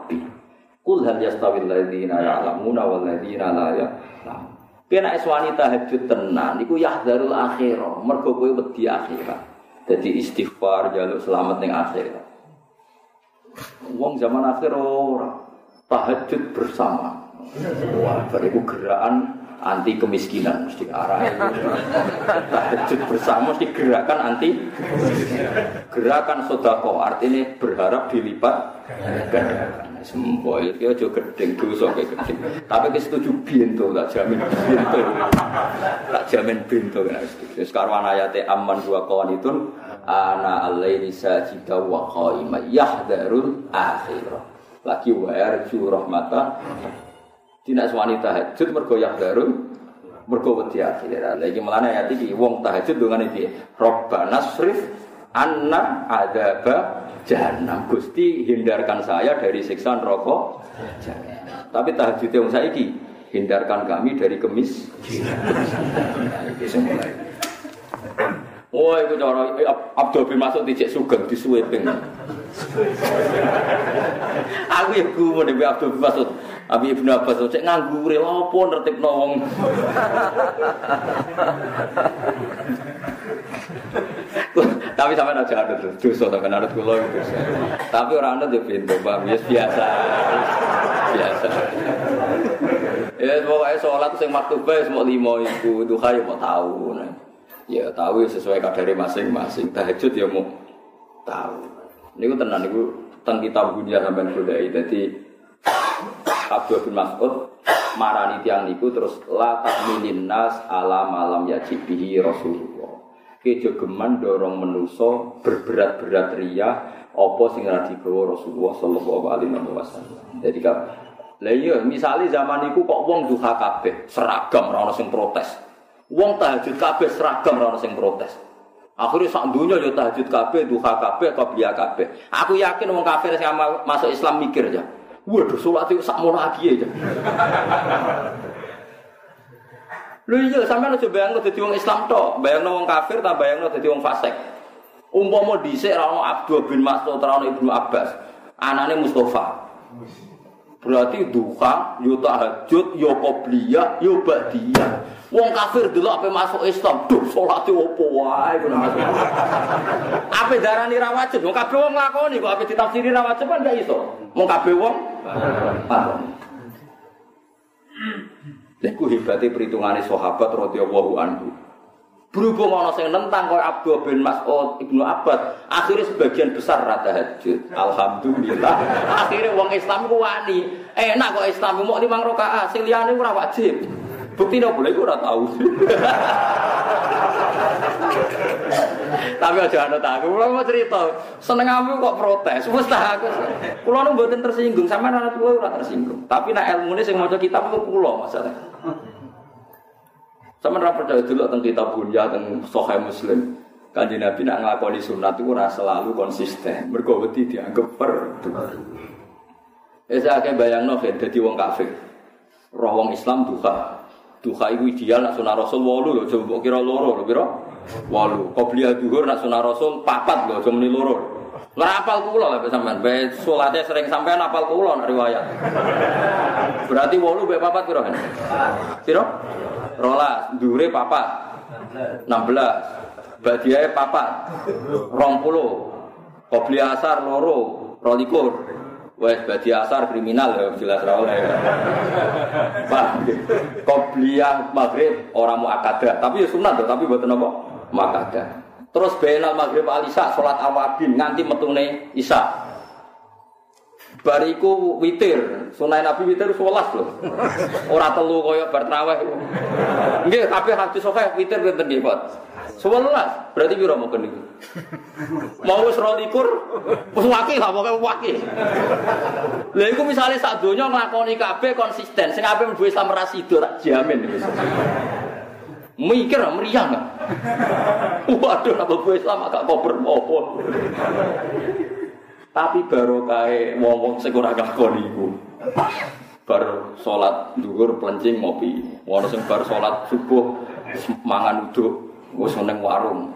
[SPEAKER 1] Kul hal yastawil ladzina ya'lamuna wal ladzina la ya'lamun. Kena es wanita tahajud tenan iku yahdharul akhirah, mergo kowe wedi akhirat. Jadi istighfar jaluk selamat ning akhirat. Wong zaman akhir ora tahajud bersama. Wah, bariku gerakan anti kemiskinan mesti arah tahajud bersama mesti gerakan anti gerakan sodako artinya berharap dilipat semua itu aja gedeng dosa kayak gedeng. Tapi kita setuju bintu tak jamin bintu. Tak jamin bintu kan sekarang ayatnya aman dua kawan itu ana alaini sajida wa qaima yahdarul akhirah. Lagi wa yarju rahmata. Dina wanita tahajud mergo darun Mergo wedi akhirat. Lagi melane ayat iki wong tahajud dengan iki. Robbana srif anna adzaba jahannam. Gusti hindarkan saya dari siksa jahannam. Tapi tahajud wong saiki hindarkan kami dari kemis. Oh, itu cara Abdul bin Mas'ud dicek sugeng disuweping. Aku ya gumun Nabi Abdul bin Mas'ud. Abi Ibnu Abbas cek nganggure apa nertibno wong. Tapi sampean aja ada tuh, dosa sampean ada kula itu. Tapi orang ada tuh pintu, Bang, biasa. Biasa. Ya pokoknya sholat sing maktubah semua lima itu duha ya mau tahu. Ya tahu sesuai kadar masing-masing. Tahajud ya mau tahu. Ini gue tenang, ini tentang kitab dunia sampai budaya. Jadi Abdul bin Mas'ud marani tiang niku terus la takmilin nas ala malam yajibihi Rasulullah. Kejogeman dorong menuso berberat-berat ria apa sing ora digawa Rasulullah sallallahu alaihi wasallam. Jadi kan lah iya misale zaman iku kok wong duha kabeh seragam ora ono sing protes. Wong tahajud kabeh seragam ora ono sing protes. Akhirnya sak dunia yo tahajud kabeh, duha kabeh, qabliyah kabeh. Aku yakin wong kafir sing masuk Islam mikir aja. Waduh, sholat itu sak mono lagi Lho iya, sampean aja bayangno dadi wong Islam tok, bayangno wong kafir ta bayangno dadi wong fasik. Umpama dhisik ra ono Abdul bin Mas'ud, ra Ibnu Abbas, anane Mustafa. Berarti duha, yo tahajud, yo qobliyah, yo ba'diyah. Wong kafir dulu apa masuk Islam, duh salate opo wae kuwi masuk. Apa darani ra wajib? Wong kabeh wong nglakoni kok apa ditafsiri ra wajib kan gak iso. Wong kabeh wong ku hebate perhitungane sahabat radhiyallahu anhu. Berhubung ana sing nentang kaya Abdul bin Mas'ud Ibnu Abbas, akhirnya sebagian besar rata tahajud. Alhamdulillah. akhirnya wong Islam ku wani. Enak kok Islam mau lima rakaat, sing liyane ora wajib. Bukti nopo lha ora tau. Tapi aja ana tak aku mau cerita. Seneng aku kok protes. Wes tak aku. Kula nu tersinggung, sampean anak kula ora tersinggung. Tapi nek ilmune sing maca kitab itu kula masalah. Sama ora percaya dulu tentang kitab bunya tentang Sahih Muslim. Kanjeng Nabi nak nglakoni sunat itu ora selalu konsisten. Mergo wedi dianggap perdu. Esa akeh bayangno dadi wong kafir. Roh wong Islam duha. Duha iku ideal nak sunah Rasul 8 lho, coba kira loro lho pira? 8. Qobliyah duhur nak sunah Rasul 4 lho, cuma ni loro. Ora apal kula lha sampean. Salate sering sampean apal kula nak riwayat. Berarti 8 bae 4 pira kan? Pira? rolas dure papat 16 badiae papat 20 kobli asar loro rolikur wes badi asar kriminal ya jelas ra oleh Pak qobliyah maghrib orang mau tapi ya sunat tapi buat apa makada terus benal maghrib alisa salat awabin nganti metune isa Bariku witir, sunai Nabi witir sewelas loh. Orang telu koyok bertraweh. Nggih, tapi hati sofa witir pinten nggih, Pak? Sewelas, berarti piro mau niku? Mau wis 12, wis wakil lah pokoke wakil. Lha iku misale sak donya nglakoni kabeh konsisten, sing ape mlebu Islam sida tak jamin. Mikir meriang. Waduh, apa Islam agak kober apa. Tapi baru kae wong-wong sing ora ngakoni iku. Bar salat dhuwur plencing ngopi. Ono sing bar salat subuh mangan uduk wis nang warung.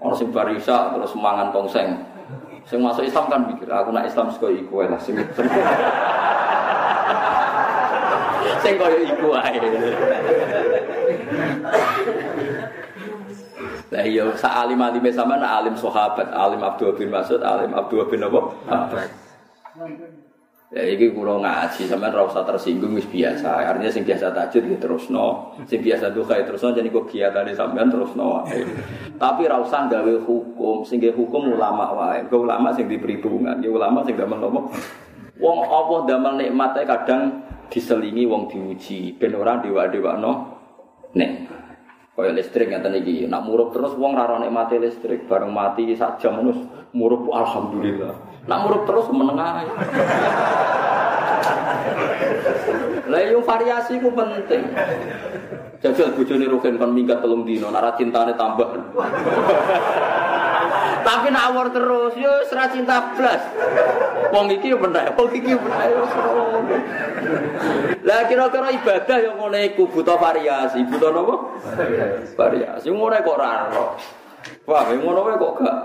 [SPEAKER 1] Ono sing bar isya terus mangan tongseng. Sing masuk Islam kan mikir, aku nak Islam sing iku lah sing sing koyo iku. Lah iya sa alim alim sama nak alim sahabat, alim Abdul bin Mas'ud, alim Abdul bin apa? Abbas. Ya iki kula ngaji sampean ora usah tersinggung wis biasa. Artinya sing biasa tahajud ya terusno, sing biasa duha ya terusno jadi kok kiatane sampean terusno wae. Tapi ora usah gawe hukum, sing hukum ulama wae. Kok ulama sing diperhitungan, ya ulama sing damel nopo. Wong apa damel nikmate kadang diselingi wong diuji ben ora dewa-dewakno nek Kaya listrik ngeten iki, nak murup terus wong ra mati listrik, bareng mati sak jam terus murup alhamdulillah. Nak murup terus meneng ae. Lah yo variasi ku penting. Jajal bojone Rugen kon minggat telung dino, nara cintane tambah. Tapi nak awor terus, yo ora cinta blas. Wong iki bener, wong iki bener. Lah kira-kira ibadah yo ngene iku buta variasi, buta napa? Variasi. Ngono kok ora ero. Wah, ngono kok gak.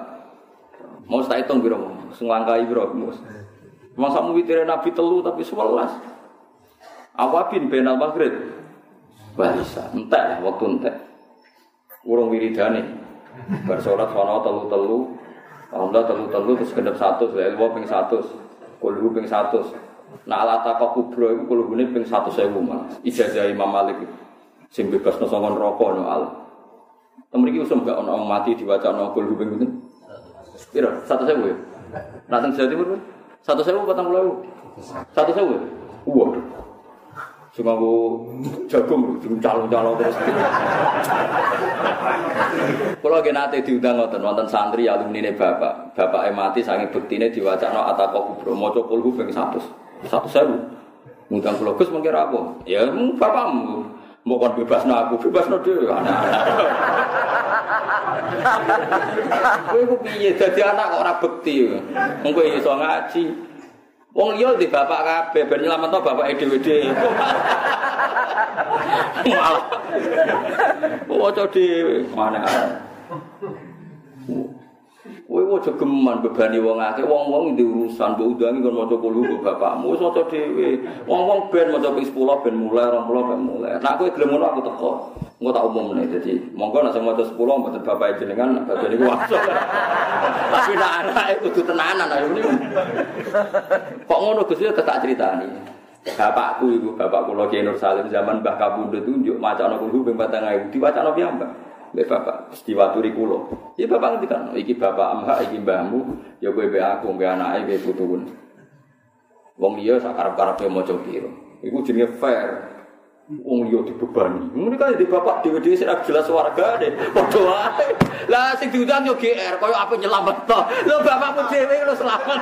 [SPEAKER 1] Mau tak hitung biro, sing langkai biro, mus. Masa mu witire Nabi telu tapi 11. Awabin benal maghrib. Bahisa, entek waktu entek. Urung wiridane. Bar salat ana telu-telu. Alhamdulillah telu-telu terus gendep 100, lha ilmu ping 100. Kulhu ping 100. Nah ala takok kubro iku kulhune ping 100.000 Mas. Ijazah Imam Malik. Sing bebas no sangka neraka no al. Temriki usum gak ono mati diwacana kulhu ping pinten? Piro? 100.000 ya? Nah teng Jawa satu sewu patang pulau. Satu sewu. Wah. Cuma aku jagung, cuma calon-calon terus. Kalau lagi nanti diundang ngoten wonten santri alumni ini bapak, bapak mati sange bektine diwacana atako kubro, mau copul gue satu, satu sewu. Ngundang pulau gus mungkin apa? Ya bapakmu. Mau kon bebas no aku, bebas no dia. Kowe ku piye dadi anak kok ora bekti. Wong kowe iso ngaji. Wong liya di bapak kabeh ben nyelametno bapak dhewe-dhewe. Malah. Waca dhewe. Mana Kowe aja geman bebani wong akeh, wong-wong di urusan mbok undangi kon maca kulo kok bapakmu wis maca dhewe. Wong-wong ben maca ping 10 ben mulai 20 ben mulai. Nek kowe gelem aku teko. Engko tak umumne dadi monggo nek sing maca 10 mboten bapak jenengan badhe niku waso. Tapi nek anake kudu tenanan ayo niku. Kok ngono Gus ya tak critani. Bapakku iku bapak kula Ki Nur Salim zaman Mbah Kabundut tunjuk macana kulo ping 4000 diwacana piyambak. Mbak bapak, diwaturi kulo. Iya bapak ngerti kan, iki bapak amha, iki mbahmu, ya gue be aku, gue anaknya, gue putun. Wong iya sakarap karap dia mau coba Iku jenenge fair. Wong iya dibebani. Ini kan di bapak dewi sih jelas warga deh. Waduh Lah sing diundang yo GR, koyo apa nyelamat toh. Lo bapakmu dewi lo selamat.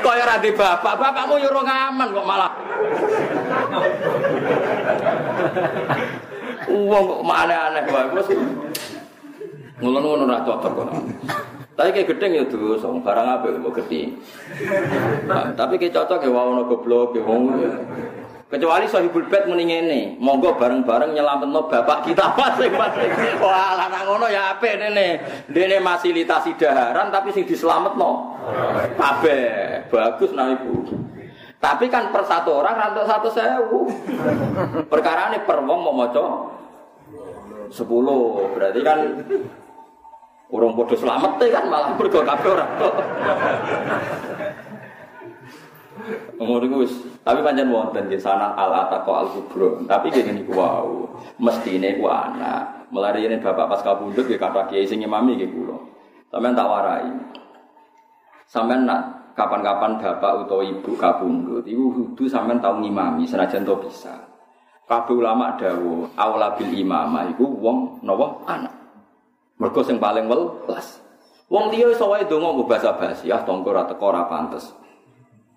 [SPEAKER 1] koyo ra di bapak, bapakmu yo ngaman kok malah. Uang kok aneh-aneh wae mesti. Ngono-ngono ora cocok. Tapi kayak gedeng ya terus, barang apa mau gede. Nah, tapi kayak cocok ya wawono goblok ya wong. Kecuali sahibul bed muni ngene, monggo bareng-bareng nyelametno bapak kita masing-masing. Wah, lanang ngono ya apik dene. Dene fasilitasi daharan tapi sing dislametno. Kabeh. Bagus nah Ibu. Tapi kan per satu orang rantuk satu sewu. Perkara ini per wong mau moco sepuluh. Berarti kan urung podo selamat kan malah bergo kabeh ora. Ngono wis. Tapi pancen wonten di sana al ataqo al kubro. Tapi gini niku wau. Mestine ku anak. Melari ini bapak pas kabundut ya kata kiai sing imami nggih kula. Sampeyan tak warai. Sampeyan nak kapan-kapan bapak atau ibu kabundut, ibu kudu sampean tau ngimami senajan to bisa. Kabeh ulama dawuh, aula bil imamah iku wong napa anak. Mergo sing paling welas. Wong liya iso wae donga mbok basa-basi, ah tonggo ora teko pantes.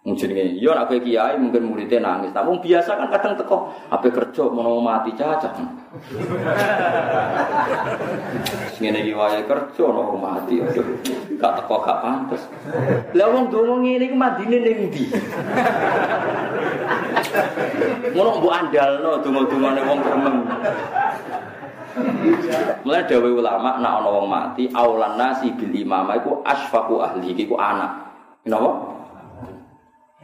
[SPEAKER 1] Jenenge, yo nek kiai mungkin muridnya nangis. Tapi biasa kan kadang teko, apa kerja mau mati cacat. Ngene iki wae kerja mau mati, aduh, gak teko gak pantes. Lah wong donga ngene iki mandine ning ndi? Ngono mbok andalno donga-dongane wong gremeng. Mulai dawe ulama nak ana wong mati, aulan nasi bil imamah iku asfaqu ahli iku anak. Kenapa?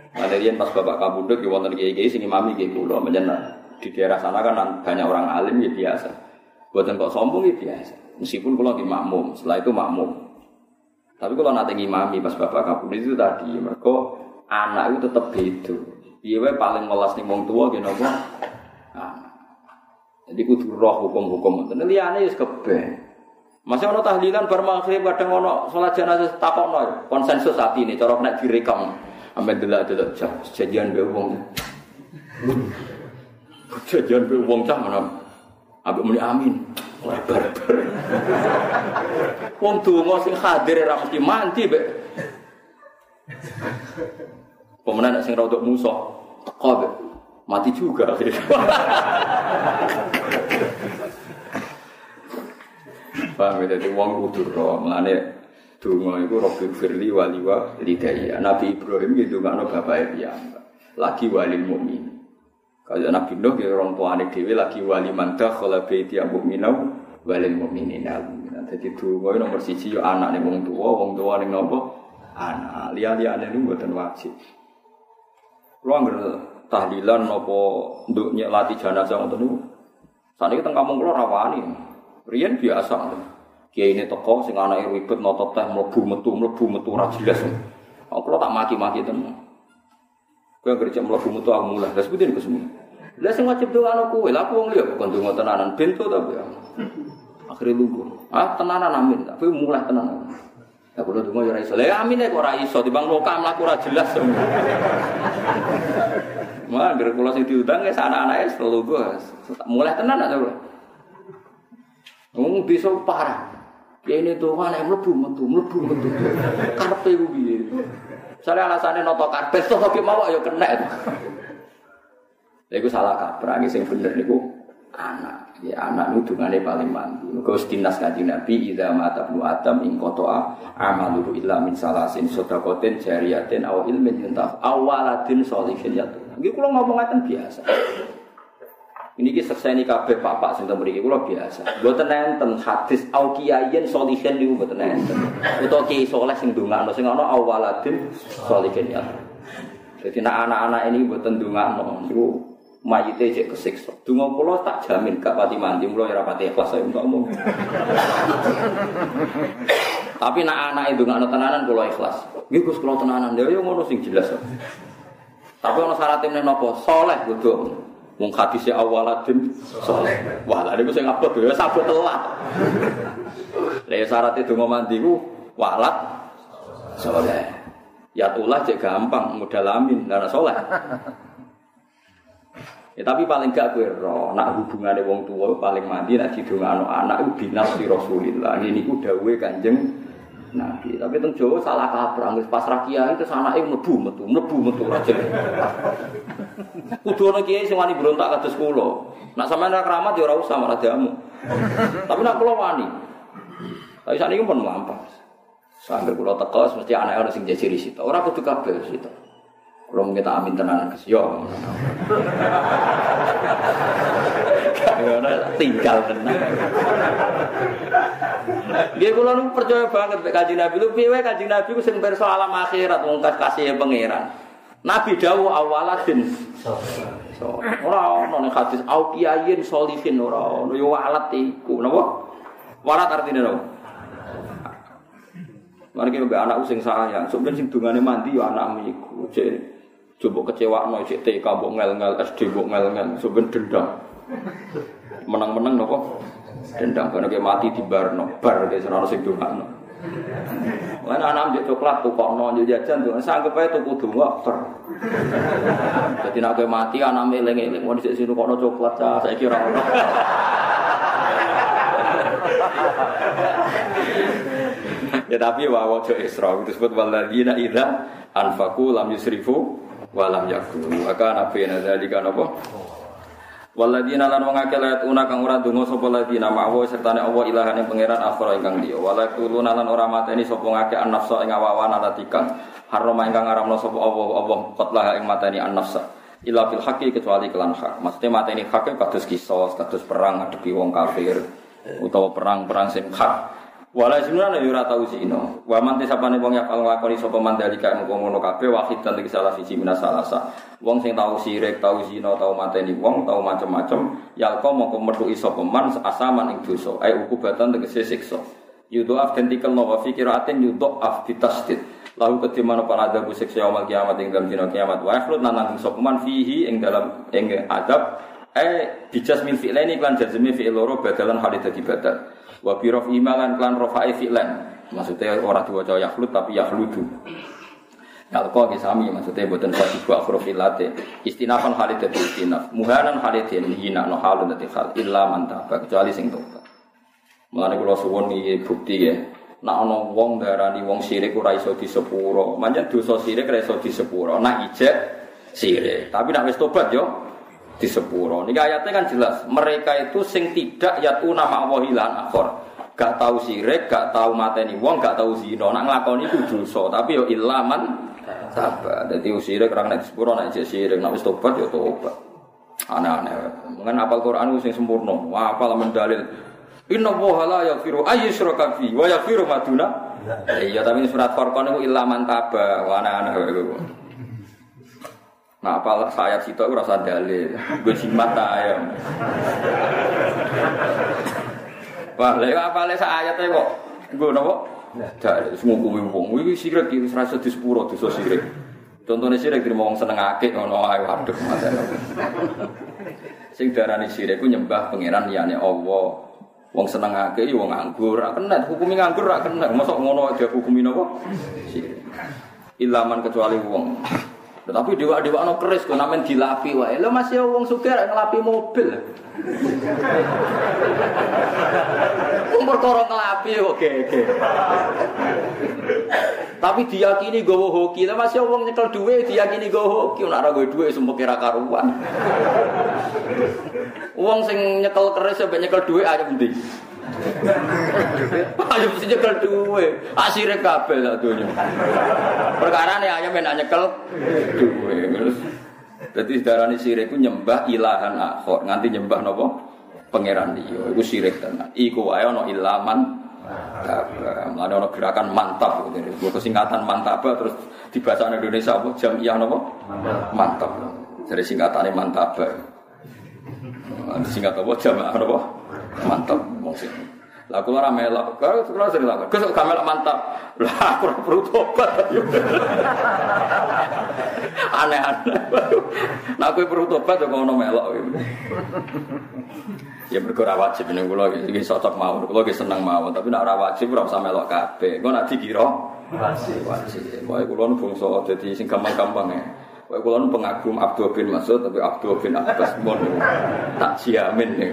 [SPEAKER 1] Ada pas bapak kabudut, ya wonten kiai kiai sini mami kiai kulo, menjana di daerah sana kan banyak orang alim ya biasa. Buatan kok sombong ya biasa. Meskipun kalau di makmum, setelah itu makmum. Tapi kalau nanti ngimami pas bapak kabudut itu tadi, mereka anak itu tetap beda. Iya paling melas nih wong tua gitu nopo. Jadi kudu roh hukum-hukum. Ini liane ya kebe. Masih ono tahlilan bar maghrib kadang ono salat jenazah takokno konsensus hati ini cara nek direkam. Ambil delok-delok cah, jajan be wong. Jajan be wong cah muni amin. Barbar. Wong hadir ora mesti mandi be. Pemenang sing rodok musuh. Mati juga akhirnya. Paham ya, jadi wong kudu donga iku Rabbi firli wali wa lidaya. Nabi Ibrahim gitu gak bapak dia. Lagi wali mukmin. Kalau Nabi Nuh ya orang tuane dhewe lagi wali mantah kalau baiti mukminau wali mukminin. Jadi donga nomor siji yo anak ning wong tuwa, wong tuwa ning nopo? Anak. Liya-liyane niku mboten wajib. Anggere tahlilan napa nduk nyelati jenazah ngoten niku. Saniki teng kampung kula rawani. Rian biasa. Kiai ini toko sing anake ribet noto teh mlebu metu mlebu metu ora jelas. Aku kalau tak maki-maki tenan. Kowe kerja mlebu metu aku mulai. Lah sebutin ke semua. Lah sing wajib dongano kowe, lah aku wong liya kon donga tenanan bento ta ya. Akhire lugu. Ah tenanan amin, tapi mulai tenanan. Ya kulo donga ya iso. Lah amin kok ora iso timbang lokal mlaku ora jelas. Mah gara kula sing diundang ya anak-anake gua. Mulai tenan aja Ngomong bisa parah. Ya ini tuh mana yang melebu metu, melebu metu. Karpe gue piye? Soalnya alasannya noto karpet tuh tapi mau ayo kena. Lha salah kaprah sing bener niku anak. Ya anak nudungane paling mandi. Muga dinas kanjeng Nabi idza mata bu adam ing qata'a amalu illa min salasin sedaqatin jariyatin aw ilmin yuntaf awaladin sholihin yatu. Nggih kula ngomong ngaten biasa. Ini saya ini kabeh bapak sing temu iki kula biasa. Mboten enten hadis au kiyayen solihin niku mboten enten. Utawa kiai saleh sing ndongakno sing ana awaladin solihin ya. Jadi nak anak-anak ini mboten ndongakno niku mayite cek kesiksa. Donga kula tak jamin gak pati mandi kula ora pati ikhlas saya untuk omong. Tapi nak anak itu nggak tenanan kula ikhlas. Nggih Gus kula tenanan ya yo ngono sing jelas. Tapi ono syaratnya nopo soleh kudu Wong hadise awaladin saleh. Wah, lha niku sing abot ya sabut telat. Lah syarat itu mandi ku walad saleh. Ya tulah cek gampang, modal amin, lara soleh. Ya, tapi paling gak gue roh, nak hubungannya wong tua paling mandi nak didongano anak itu binas di Rasulillah. Ini ku dawe kanjeng Nabi. Tapi teng Jawa salah kaprah, wis pas ra kiai terus anake mlebu metu, mlebu metu jelas. Kudu ana kiai sing wani berontak kados kula. Nak sampean ra keramat ya ora usah malah diamu. Tapi nak kula wani. Tapi sakniki pun mlampah. Sambil kula teko mesti anake ana sing jajiri situ. Ora kudu kabeh situ. Kalau mungkin tak amin tenan kes yo. tinggal tenang. Dia kula nu percaya banget mek Kanjeng Nabi lu piye Kanjeng Nabi ku sing pirsa alam akhirat wong kasih pangeran. Nabi dawuh awaladin. So, ora ono ning hadis au kiyayin solihin ora ono yo alat iku napa? Walat artine napa? Mari kita anak sing sayang, sebenarnya sing dungane mandi yo anakmu iku. Coba kecewa no cek TK mbok ngel-ngel SD mbok ngel-ngel sebenarnya dendam. Menang-menang nopo? Dendam karena dia mati di bar no. Bar dia senang sing dongakno. Mana anak ambil coklat tuh kok no jajan tuh, sanggup aja tuh kudu per. Jadi nak mati anak meleng-eleng mau di sini kok no coklat saya kira ya tapi wawo jo Isra itu disebut waladina ida anfaku lam yusrifu walam yakun. Maka nabi nadzalika napa Waladina lan wong akeh layat una kang ora donga sapa ladina ma'wa sertane Allah ilahan ing pangeran akhira ingkang liya. Wala kuluna lan ora mateni sapa ngake an-nafsa ing awawan alatikang harama ingkang ngaramno sapa Allah Allah qatlah ing mateni an-nafsa. Ila fil haqqi kecuali kelan hak. Maksudnya mateni hak kados kisos kados perang ngadepi wong kafir. Utawa perang-perang sing hak Wala sebenarnya yo ora tau sino. Wa man tisapane wong ya kalau nglakoni sapa mandalika mung ngono kabeh wahid dan salah siji minas. Wong sing tau sirik, tau zina, tau mateni wong, tau macem-macem, yalqa mongko metu sapa man asaman ing dosa. Ai ukubatan tegese siksa. Yudo af tentikel no wa fikiratin yudo af ditasdid. Lalu kedimana para ada busik yaumul kiamat ing dalam dina kiamat wa ikhlut nanang sapa man fihi ing dalam ing adab eh bijas min fi'laini lan jazmi loro badalan halid dadi badal. Wa bi imalan klan rafa'i fi'lan. Maksudnya orang diwaca yakhlut tapi yakhludu. Yalqa ke sami maksudnya boten wajib wa huruf ilate. Istinafan halid dadi istinaf. Muhanan halid yen hina no halun dadi hal illa man kecuali sing tobat. Mulane kula suwun iki bukti ya. Nak ana wong darani wong sirik ora iso disepuro. Manjen dosa sirik ora iso disepuro. Nak ijek sirik. Tapi nak wis tobat yo di sepuro. Ini ayatnya kan jelas. Mereka itu sing tidak yatu nama Allah hilan akhor. Gak tahu sirik, gak tahu mateni wong, gak tahu zina. Nak nglakoni itu dosa, tapi yo ilaman sabar. Jadi sirik orang nek sepuro nek sirik, nak wis tobat yo tobat. Aneh-aneh. Mungkin apal Quran sing sempurna. Wah, apal mendalil. Inna woha la yaghfiru ayyushraka fi wa yaghfiru maduna. Iya, tapi surat Furqan itu ilaman taba. Wah, aneh-aneh Nah, apa saya situ aku rasa dalil, gue jimat ayam. Wah, lek apa lek ayat kok, gue nopo? Dalil, semua kumi wong, wih sirik iki rasa di sepuro dosa sirik. Contohnya sirik terima wong seneng akeh ngono ae waduh Sing darani sirik ku nyembah pangeran liyane Allah. Wong seneng akeh ya wong nganggur, ra kena hukumi nganggur ra kena. Mosok ngono dia hukumi? Sirik. Ilaman kecuali wong tapi dewa-dewa no keris kok namen dilapi wae. Lo masih wong sugih ngelapi mobil. Umur koro ngelapi kok gege. Tapi diyakini gowo hoki. Lah masih wong nyekel duwe diyakini gowo hoki ora ora duwe sumpah kira karuan. Wong sing nyekel keris sampe nyekel duwe ayo ndi? Ayo mesti nyekel duwe. Asire kabeh sak donya. Perkara ne ayo menak nyekel duwe. Terus dadi darani sirik ku nyembah ilahan akhir, nganti nyembah napa? Pangeran liya. Iku sirik tenan. Iku wae ana ilaman Mulane ana gerakan mantap gitu. Itu singkatan mantap terus di bahasa Indonesia apa jamiah napa? Mantap. Dari singkatannya mantap. Singkat apa jamaah napa? Mantap mungkin. Lah kula ora melok, kula sering lakon. Gus gak melok mantap. Lah aku ora perlu tobat. Aneh-aneh. Nah aku perlu tobat kok ono melok. Ya mergo ora wajib ning kula iki cocok mau. Kula iki seneng mau, tapi nek ora wajib ora usah melok kabeh. Engko nek dikira wajib. Wajib. Pokoke kula nu bangsa dadi sing gampang-gampang ya. Kula nu pengagum Abdul bin Mas'ud tapi Abdul bin Abbas mon tak jamin nih.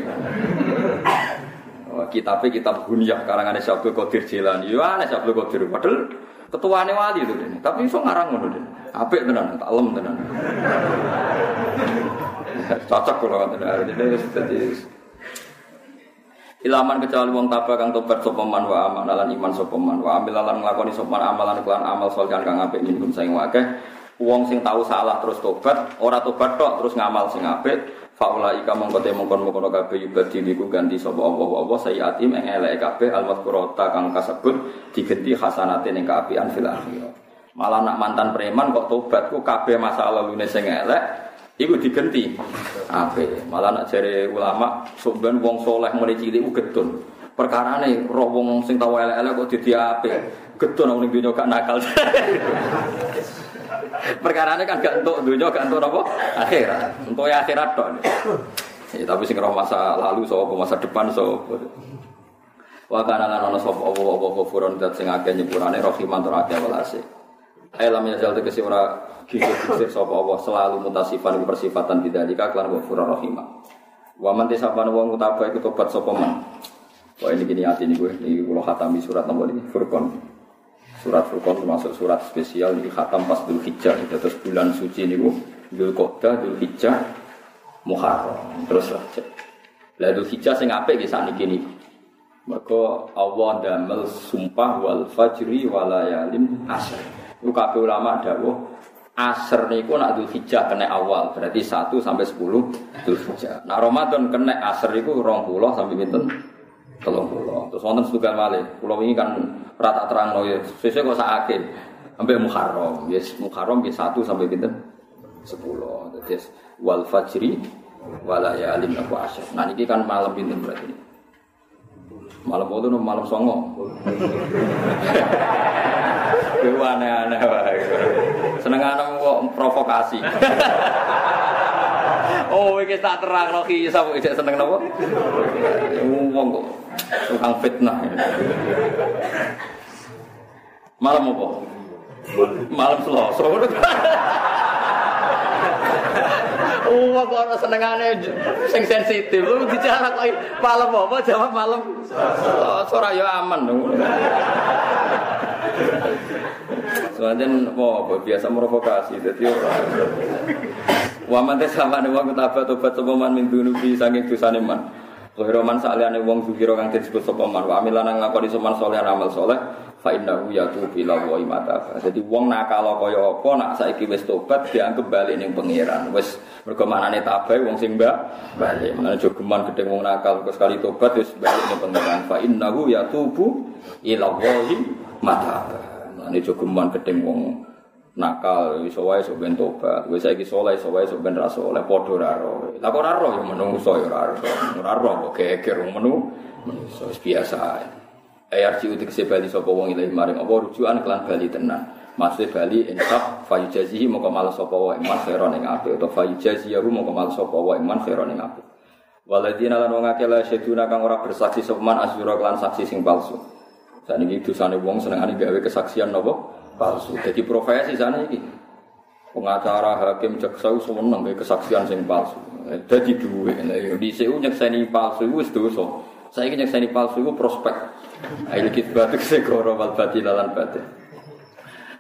[SPEAKER 1] kitabnya kitab Hunyah karangan Syabdul Qadir Jilani. Ya Syabdul Qadir padahal ketuane wali itu dene. Tapi iso ngarang ngono dene. Apik tenan, tak lem tenan. Cocok kula ngoten. Jadi dadi Ilaman kecuali wong tabah kang tobat sapa man wa aman lan iman sapa man wa amil lan nglakoni sapa amalan kelan amal saleh kang apik minum saing wakeh wong sing tahu salah terus tobat ora tobat tok terus ngamal sing apik Faula ika mongko te mongkon mongkon kabeh yubadili ku ganti sapa Allah Allah sayiatim ing elek kabeh almadkurata kang kasebut digenti hasanate ning kaapian fil akhirah. Malah nak mantan preman kok tobat ku kabeh masa lalune sing elek iku digenti. Ape malah nak jare ulama sampean wong soleh mulai cilik ku gedun. Perkarane roh wong sing tau elek-elek kok dadi apik. Gedun ning dunya gak nakal. Perkara ini kan gak untuk dunia, gak apa? Akhirat. Untuk ya akhirat dong. Ya, tapi sing roh masa lalu so masa depan so. Wa kana lan ana sapa apa apa kufurun dat sing akeh nyepurane rahiman tur akeh welase. Alam ya zal tegese ora kisir-kisir sapa apa selalu mutasifan persifatan bidzalika kelan ghafur rahimah. Wa man tisabana wong utaba iku tobat sapa man. Wah ini gini hati ini gue, ini kalau khatami surat nomor ini, Furqan. Surat Furqan termasuk surat spesial di khatam pas Dhul Hijjah. Terus bulan suci ini bu, Dhul Qodah, Dhul Hijjah, Muharram. Terus saja. Lah Dhul Hijjah sing apik ki sakniki niki. Mergo Allah damel sumpah wal fajri walayalin asr. Iku kabeh ulama dawuh asr niku nak Dhul Hijjah kena awal, berarti 1 sampai 10 Dhul Hijjah. Nah Ramadan kena asr iku 20 sampai pinten? Tolong pulau. Terus wonten setunggal malih. Pulau ini kan rata terang loh ya. Sesuai kok sakit. Sampai Muharram. Yes, Muharram ya satu sampai pinten sepuluh. Jadi wal fajri wala ya alim aku asyaf. Nah ini kan malam pinten berarti. Malam itu malam songo. Itu aneh-aneh Seneng anak kok provokasi. oh, iki tak terang no kisah kok seneng napa? Wong kok tukang fitnah. Malam apa? Malam Selasa. Oh, kok ora senengane sing sensitif. Lu bicara kok malam apa? Jawab malam. Ora ya aman. Soalnya mau biasa merovokasi, jadi orang. Waman teh sama nih wong tabat tobat sopaman min dunubi saking dosane man. Khairaman saliyane wong zukira kang disebut sapa man wa amilan ngakoni soman soleh amal soleh fa innahu yatubu ila wa imata. Jadi wong nakal kaya apa nak saiki wis tobat dianggap bali ning pangeran. Wis mergo manane tabai wong sing mbak bali. Menane jogeman gedeng wong nakal kok sekali tobat wis bali ning pangeran. Fa innahu yatubu ila wa imata. Menane jogeman gedeng wong nakal iso wae sok ben tobat. Wis saiki saleh iso wae sok ben ra saleh padha ra ro la kok ra ro ya menungso ya ora ro ora ro kok geger menu menungso biasa. Ayar ci utik se bali sapa wong ilahi maring apa? Rujukan kelan bali tenan. Maksud bali insaf fayu jazihi moko malas sapa wae iman khairon ing apik. Utawa fayu jaziyahu moko malas sapa wae iman khairon ing apik. Waladina lan wong akeh la syeduna kang ora bersaksi sapa man asyura kelan saksi sing palsu. Saniki dosane wong senengane gawe kesaksian napa palsu. Jadi profesi sana ini pengacara hakim jaksa seneng kayak kesaksian sing palsu. Jadi duwe. Di CU nyekseni palsu itu dosa. Saya ini nyekseni palsu itu prospek. Ayo kita batuk segoro wal batil lan batil.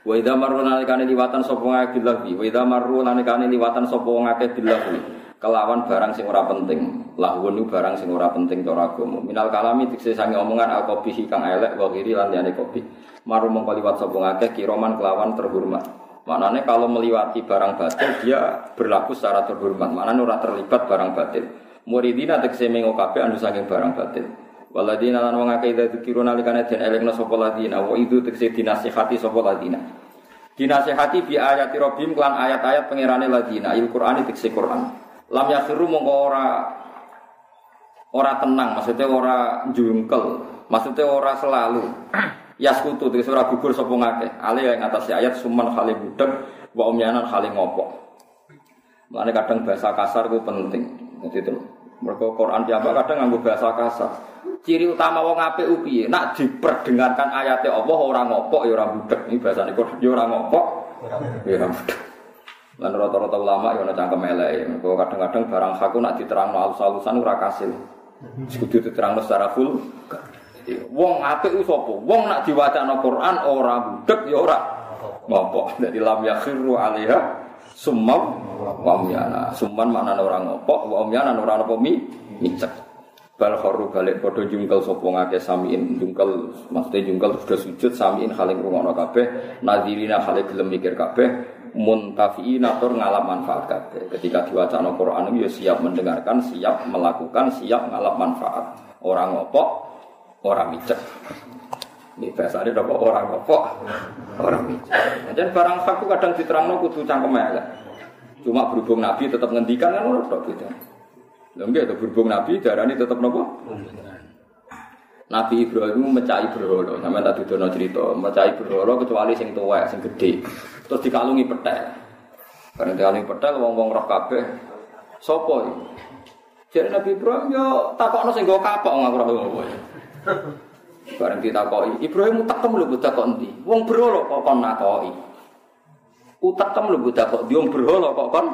[SPEAKER 1] Wa idza marru nalikane liwatan sapa ngake billahi. Wa idza marru nalikane liwatan sapa ngake billahi. Kelawan barang sing ora penting. Lahun barang sing ora penting cara. Minal kalami dikse sange omongan al kopi kang elek wa kiri kopi maru mongko liwat sapa ngakeh kiroman kelawan terhormat. Maknanya kalau melewati barang batil dia berlaku secara terhormat. Maknanya ora terlibat barang batil. Muridina tegese mengo kabeh anu saking barang batil. Waladina lan wong akeh itu kira nalikane den elingna sapa ladina wa itu tegese dinasihati sapa ladina. Dinasihati bi ayati rabbim kelan ayat-ayat pangerane ladina. Il Qur'ani tegese Qur'an. Lam yakhiru mongko ora ora tenang, maksudnya ora jungkel, maksudnya ora selalu. Yaskutu tegese ora gugur sapa ngakeh. Ale yang atas ayat suman khali budek wa umyanan khali. Mulane kadang bahasa kasar itu penting. Jadi itu mereka Quran apa kadang nganggo bahasa kasar. Ciri utama wong apik piye? Nak diperdengarkan ayatnya Allah ora ngopok ya ora budek. Ini bahasane Quran ya ora ngopok ya ora budek. Lan rata-rata ulama ya ana cangkem elek. Mergo kadang-kadang barang hakku nak diterangno alus-alusan ora kasil. Kudu diterangno secara full. Wong apik ku sapa? Wong nak diwacana Quran ora budek ya ora ngopo. Dadi lam yakhiru alaiha sumam wa umyana. Summan maknane ora ngopo, wa umyana ora apa mi micek. Bal kharu balik padha jungkel sapa ngake samiin jungkel maksudnya jungkel sudah sujud samiin haling rungono kabeh nadirina haling gelem mikir kabeh muntafiina tur ngalap manfaat kabeh. Ketika diwacana Quran ya siap mendengarkan, siap melakukan, siap ngalap manfaat. Orang ngopok, orang micet. Ini bahasanya dapat orang kok orang micet. Jadi barang fakku kadang diterangno kudu cangkem elek. Cuma berhubung Nabi tetap ngendikan kan ora tok gitu. Lha itu berhubung Nabi darani tetap nopo? Nabi Ibrahim mecai berhala, sampe tak dudono cerita, mecai berhala kecuali sing tuwek, sing gede. Terus dikalungi petel. Karena dikalungi petel wong-wong roh kabeh. Jadi Nabi Ibrahim yo takokno sing kapok ngaku roh Bareng ditakoki, Ibrahim utekem lho budak kok endi? Wong berhala kok kon nakoki. Utekem lho budak kok diom berhala kok kon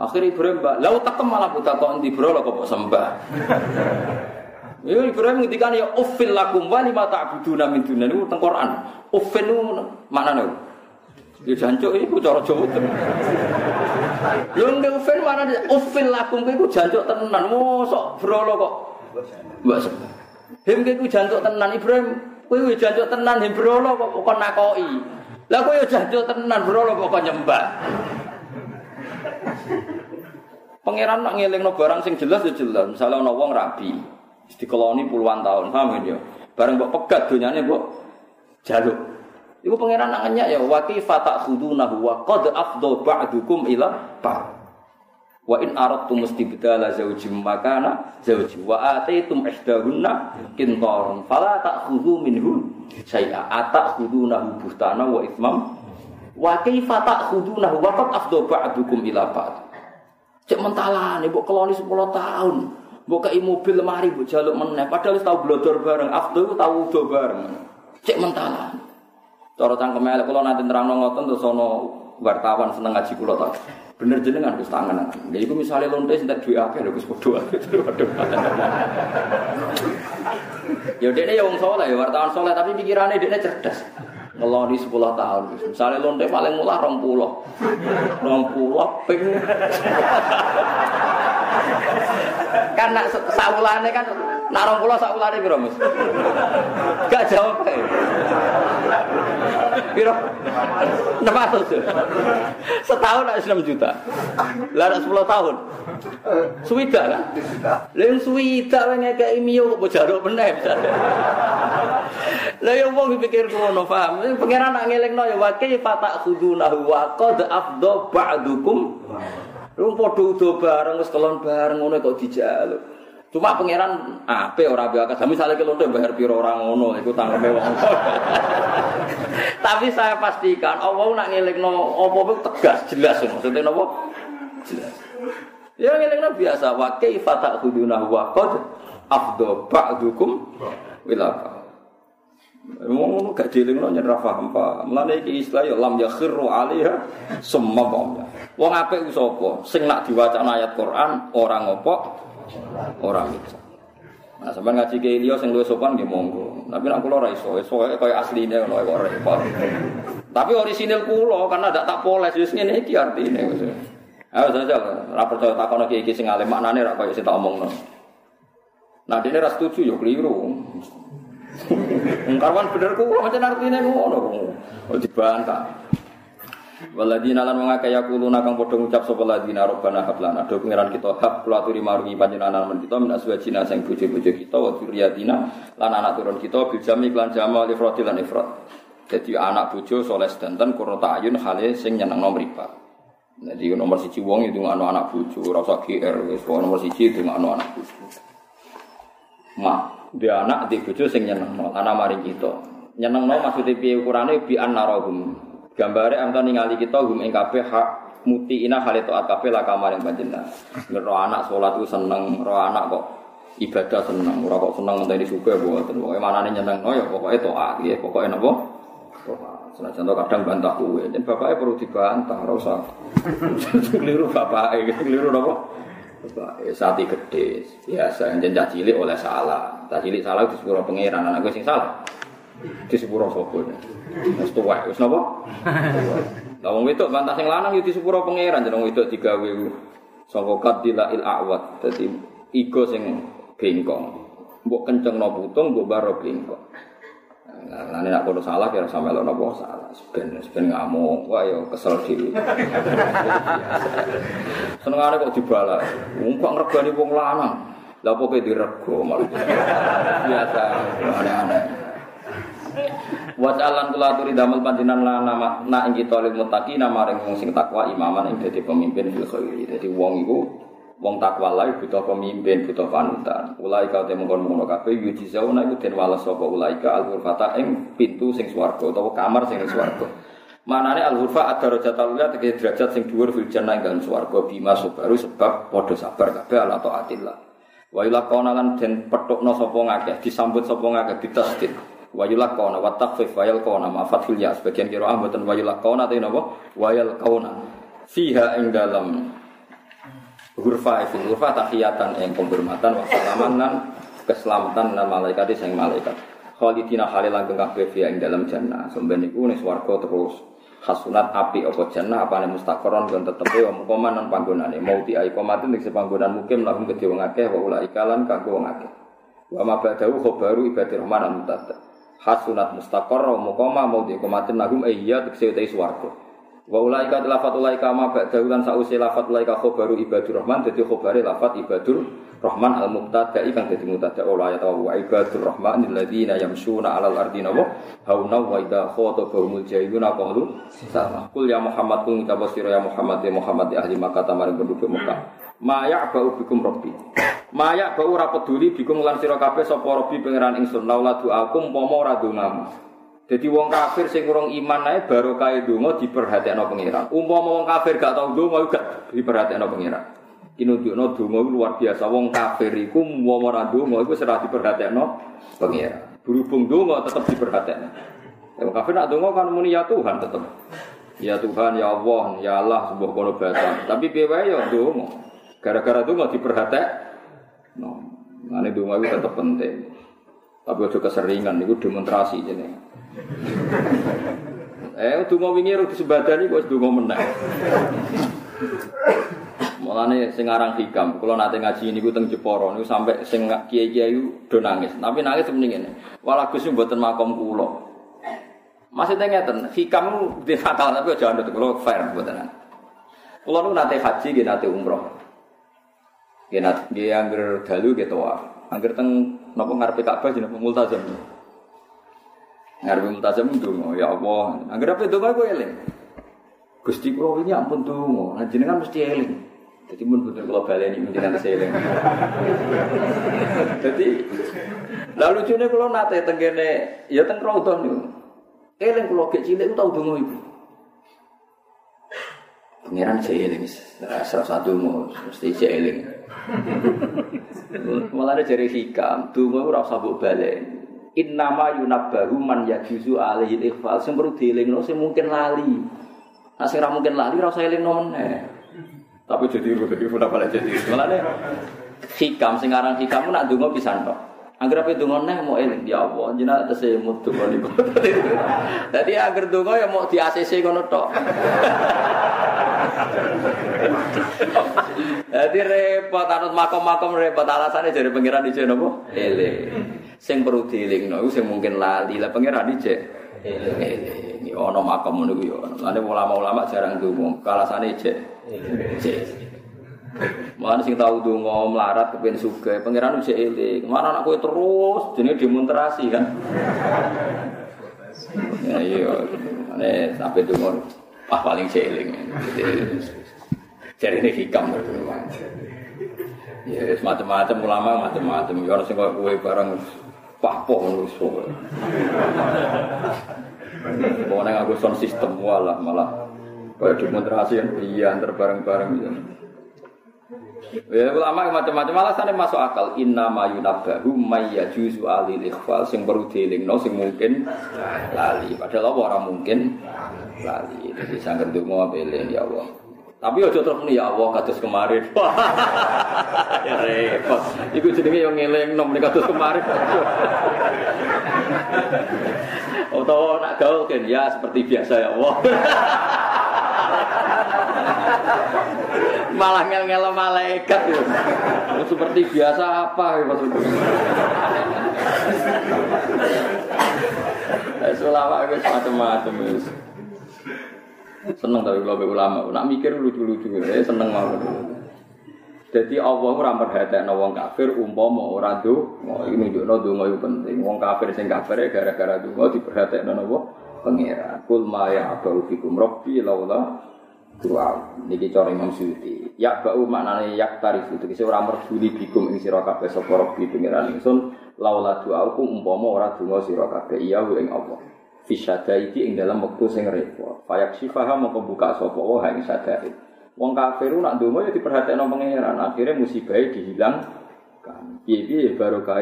[SPEAKER 1] Akhirnya Ibrahim mbak, lah utekem malah budak kok endi berhala kok sembah. Ya Ibrahim ngendikan ya ufil lakum wa lima ta'buduna min dunya niku teng Quran. Ufil niku maknane. Ya jancuk iku cara Jawa tenan. Lho nek ufil maknane ufil lakum iku jancuk tenan. Mosok berhala kok mbak sembah. Him ku jantuk tenan Ibrahim, kowe jantuk tenan him brolo kok kok nakoki. Lah kowe jantuk tenan brolo kok kok nyembah. Pangeran nak ngelingno barang sing jelas ya jelas. Misalnya ana wong rabi, dikeloni puluhan tahun, paham ya? Bareng mbok pegat donyane mbok jaluk. Iku pangeran nak ngenyak ya wati fatak khudunahu wa qad afdha ba'dukum ila ba'd. Wa in aradtu mustibdala zaujim makana zauji wa ataitum ihdahunna kintaron fala ta'khudhu minhu syai'a. Atakhudunahu buhtana wa ithmam. Wa kaifa ta'khudunahu wa qad afdha ba'dukum ila ba'd. Cek mentalane mbok keloni 10 tahun. Mbok kei mobil lemari mbok jaluk meneh. Padahal wis tau blodor bareng. Afdha tau udo bareng. Cek mentalane. Cara cangkem elek kula nanti nerangno ngoten terus ana wartawan seneng ngaji kula tak bener jenengan Gus tangan. Lha iku misale lonte sing tak duwe akeh lho Gus padha waduh. Ya dekne ya wong saleh ya wartawan saleh tapi pikirane dekne cerdas. ngeloni 10 tahun. Misalnya lonte paling murah 20. 20 ping. kan nak saulane kan nak 20 saulane piro, Mas? Gak jawab kae. Piro? 600. Setahun nak 6 juta. Lah 10 tahun. Suwida kan? Lah yang suwida wae ngekeki mio kok jaruk meneh misalnya. Lah yo wong pikir ngono, paham? Pangeran nak ngelingno ya wa kaifa ta'khudunahu wa qad afdha ba'dukum. Lu padha udo bareng wis kelon bareng ngono kok dijaluk. Cuma pangeran ape ora biasa. Misale kelonte bayar piro ora ngono iku tanggepe wong. Tapi saya pastikan Allah nak ngelingno apa tegas jelas maksudnya napa? Jelas. Ya ngelingno biasa wa kaifa ta'khudunahu wa qad afdha ba'dukum wilaka. Ngomong gak dilingno nyen ra paham paham. Mulane iki istilah ya lam yakhiru alaiha summa. Wong ku sapa? Sing nak diwacana ayat Quran ora ngopok, ora bisa. Nah, sampeyan ngaji ke Ilio sing sopan nggih monggo. Tapi nek kula ora iso, iso kaya asline ngono kok repot. Tapi orisinil kula karena ndak tak poles wis ngene iki artine. Ayo saja, ora percaya takono iki iki sing alim maknane ra kaya sing tak omongno. Nah, dene ra setuju ya keliru. Karwan bener ku macam artine ngono. Oh dibantah. Waladina lan wong akeh yakuluna kang padha ngucap sapa ladina robbana hab lana do pangeran kita hab kula aturi maringi panjenengan men kita min aswajina sing bojo-bojo kita wa dzurriyyatina lan anak turun kita bil jami lan jamal ifrad lan ifrad. Jadi anak bojo soleh sedanten kurota ayun hale sing nyenengno mripat. Jadi nomor siji wong itu anu anak bojo ora usah GR wis nomor siji itu anu anak bojo. Ma, dia anak di bojo sing nyenengno anak maring kita. Nyenengno maksudnya piye ukurane bi annarahum Gambare antar ningali kita hum ing hak muti ina hale taat kabeh la kamar yang panjenengan. Roh anak salat ku seneng, roh anak kok ibadah seneng, ora kok seneng ngenteni suka mboten. Pokoke manane nyenengno ya pokoke taat ya, pokoke napa? Senajan to kadang bantah kuwe, jen bapaknya perlu dibantah, usah. Keliru bapaknya, keliru napa? Bapak, sati gede, biasa, jen cilik oleh salah. Cah cilik salah itu sepuro pangeran, anak gue sing salah. Di sepuro sopo. Wis tuwek, wis napa? Lah wong wedok bantah sing lanang yo di sepuro pangeran jeneng wedok digawe saka kadila il awat. Dadi ego sing bengkong. Mbok kencengno putung, mbok baro bengkong. Lah nek kono salah kira sampe lo napa salah. Ben ben ngamuk, wah yo kesel dhewe. Senengane kok dibalak. Wong kok ngregani wong lanang. Lah pokoke dirego malah. Biasa aneh-aneh. Wa ta'alan kula aturi damel panjenengan lana na ing kita lil muttaqina maring wong sing takwa imaman ing dadi pemimpin fil khairi. Dadi wong iku wong takwa lae butuh pemimpin, butuh panutan. Ulai ka te mongkon ngono kabeh yuji zauna iku den wales sapa ulai ka al ghurfata ing pintu sing swarga utawa kamar sing swarga. Manane al ghurfa ad-darajat al tegese derajat sing dhuwur fil jannah ing dalem swarga bima baru sebab padha sabar kabeh ala taatillah. Wa ila lan den petukno sapa ngakeh disambut sapa ngakeh ditasdid wayulak kauna wa takfif wayal ma fathul ya. Sebagian kira ah mboten wayulak kauna napa? Fiha ing dalam hurfa itu. Hurfa tahiyatan yang penghormatan wa salaman keselamatan dan malaikat sing malaikat. Khalidina halil langgeng kabeh fiha ing dalam jannah. Sampeyan niku ning swarga terus hasunat api apa jannah apa nih mustaqoron dan tetep wa mukoman nan panggonane. Mau di ai komatin ning sepanggonan mukim lahum kedhe wong akeh wa ulai kalan kanggo wong akeh. Wa ma ba'dahu khabaru ibadir hasunat mustaqar wa muqama mau di komatin nagum eh iya tekse utai swarga. Wa ulaika lafat ulaika ma ba'da lan sause lafat ulaika khabaru ibadur rahman dadi khabare lafat ibadur rahman al mubtada kang dadi mubtada. Ayat wa ibadur rahman alladziina yamshuna 'alal ardi nawa hauna wa idza khatabahumul jahiluna qalu sama kul ya muhammad kul ya muhammad ya muhammad ahli makkah tamarin penduduk Maya bau bikum robbi. Maya bau ora peduli bikum lan sira kabeh sapa robbi pangeran ingsun laula doakum pomo ora dongamu. Jadi wong kafir sing kurang iman ae barokah donga diperhatekno pangeran. Umpama wong kafir gak tau donga gak diperhatekno pangeran. Kinunjukno donga luar biasa wong kafir iku umpama ora donga iku serah diperhatekno pangeran. Berhubung donga tetep diperhatekno. Wong kafir nak donga kan muni ya Tuhan tetep. Ya Tuhan, ya Allah, ya Allah, sebuah kono Tapi piye wae ya donga. Gara-gara itu nggak diperhatek, no, mana dungo itu tetap penting. Tapi aja keseringan niku demonstrasi jenenge. Eh, donga wingi ro disebadani kok donga meneh. Mulane sing aran hikam, kula nate ngaji niku teng Jepara niku sampai sing kiai-kiai do nangis. Tapi nangis mending ngene. Walah Gus mboten makom kula. Maksudnya ngeten, hikam di fatal tapi aja anut kula fair mboten. Kula nu nate haji nggih nate umroh. Nggih nggih angger dalu nggih tawaf. Angger teng napa ngarepe Ka'bah jenenge multazam. Ngarepe multazam ndonga, ya Allah. Angger ape ndonga kowe eling. Gusti kula wingi ampun donga, nah jenengan mesti eling. Jadi mun kalau baleni menjenengan seling. Jadi lalu lucunya kalau nate tenggene ya teng raudhah niku. Eling kula gek cilik tau donga ibu. Pangeran seling salah satu mau mesti seling. Malah ada jari hikam, donga ora usah mbok baleni. Innama yunabbahu man yajuzu alaihi ikhfal sing perlu dielingno sing mungkin lali. Nah sing mungkin lali ora usah elingno meneh. Tapi jadi itu jadi udah pada jadi. Malah hikam sekarang hikam nak dungo pisan tok. Angger apa dungo nih mau eling ya Allah, jinak atas semut dungo nih. Jadi angger dungo ya mau di ACC kono tok. Jadi repot anut makom-makom repot alasannya jadi pangeran di nopo ele. Sing perlu dieling no, sing mungkin lali lah pangeran di ele. Ini ono makom ngono yo. Lane ulama-ulama jarang dungo, kalasane cek. Mana sing tahu donga melarat kepen sugih, pangeran ujek eling. Mana anak kowe terus jenenge demonstrasi kan. Ya iya, ane sampai donga ah paling eling. Jadi ini hikam Ya macam-macam ulama macam-macam. Ya orang sing kowe barang papo ngono iso. Pokoknya aku sound system malah malah Kayak demonstrasi yang antar bareng-bareng gitu. Ya ulama macam-macam alasannya masuk akal. Inna ma yunabahu mayya juzu alil ikhfal sing perlu no sing mungkin lali. Padahal apa orang mungkin lali. Jadi sangger donga belen ya Allah. Tapi ojo terus ya Allah kados kemarin. ya repot. Iku jenenge ngeling nom kados kemarin. Atau nak gaul kan ya seperti biasa ya Allah. Malah ngel-ngel malaikat itu. Seperti biasa apa ya maksudnya. Ulama itu macam-macam Seneng tapi kalau ulama, nak mikir lucu-lucu, ya seneng mau. Jadi Allah ora merhatekno wong kafir umpama ora ini nunjukno donga iku penting. Wong kafir sing kafir gara-gara donga diperhatekno napa? Pangeran. Kul ma ya'budu fikum rabbi laula doa. Niki cara Imam Suyuti. Ya bau maknane yak tarif itu kise ora merduli bikum ing sira kabeh sapa rabbi pangeran ingsun laula doa ku umpama ora donga sira kabeh iya ing apa fisyadaiti ing dalam wektu sing repot fayak sifaha mongko buka sapa wa ing sadai wong kafiru nak donga ya diperhatekno pangeran. Akhirnya musibah dihilang kan piye-piye barokah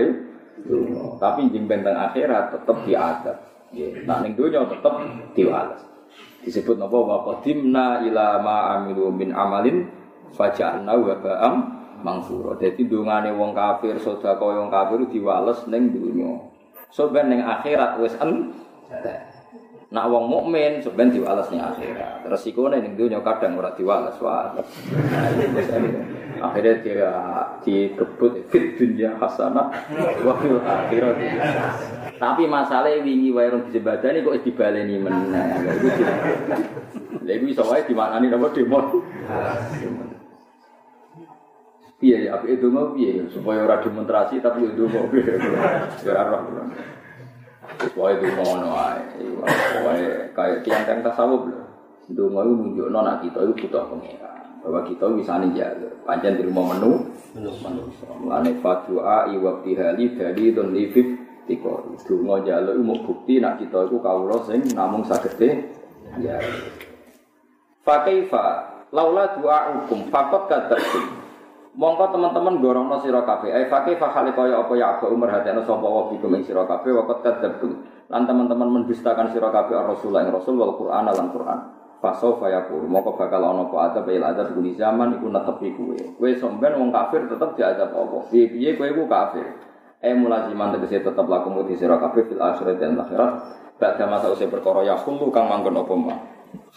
[SPEAKER 1] tapi jeng benteng akhirat tetep diadab. Nggih. Nak ning donya tetep diwales disebut napa wa qadimna ila ma amilu min amalin faja'alna wa ba'am mangsura. Dadi dungane wong kafir sedekah wong kafir diwales ning dunya. So ben ning akhirat wis en Nak wong mukmin sebenarnya diwales ning akhirat. Resikone ning dunya kadang ora diwales wae. Akhirnya dia dikebut fit dunya hasanah wa fil akhirat. Tapi masalah wingi wae rong dijebadani kok dibaleni meneh. Lha iku iso wae dimaknani napa demo. Piye ya apik donga piye supaya ora demonstrasi tapi yo donga piye. Ora roh. Wis wae donga ngono wae. Wae kaya tiang-tiang tasawuf lho. Donga iku nunjukno nek kita iku butuh pengira. Bahwa kita bisa jalur. Pancen di rumah menu, menu. Manusia. Mulane fatwa iwabtihali dari don livit tiko. Donga njaluk mau bukti nak kita iku kawula sing namung sagede ya. Fa kaifa? Laula du'aukum faqat kadzabtum mongko teman-teman gorongno sira kabeh. Ai fa kaifa hale kaya apa ya Abu Umar hadene sapa wa bikum ing sira kabeh waqat kadzabtum lan teman-teman mendustakan sira kabeh rasul ing rasul wal Qur'an lan Qur'an Faso fayaqul moko bakal ana apa ada bail ada di zaman iku netepi kuwe. Kowe somben wong kafir tetep diadab apa? Piye-piye kowe iku kafir. Eh mulaziman tegese tetep laku muti sira kabeh fil akhirat dan akhirat. Ba'da masa usai perkara ya khulu kang manggon apa ma.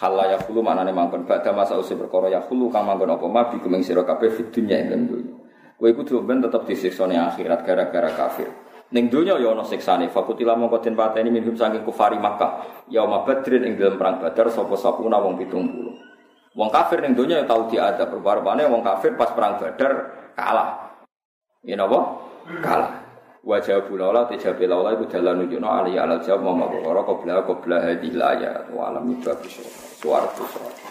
[SPEAKER 1] Halla ya khulu maknane manggon ba'da masa usai perkara ya khulu kang manggon apa ma bikum sira kabeh fid dunya ing dunya. Kowe iku ben tetep disiksa ning akhirat gara-gara kafir. Ning donya ya ana siksane. Fakutila mongko den pateni minhum saking kufari Makkah. Ya badrin ing dalem perang Badar sapa sapuna wong 70. Wong kafir ning donya ya tau diadab. Rupa-rupane wong kafir pas perang Badar kalah. Ya napa? Kalah. Wajah bulala tijabe laula iku dalan nunjukno ali ala jawab mama perkara qabla qabla hadil ayat wa alam ibad suara suara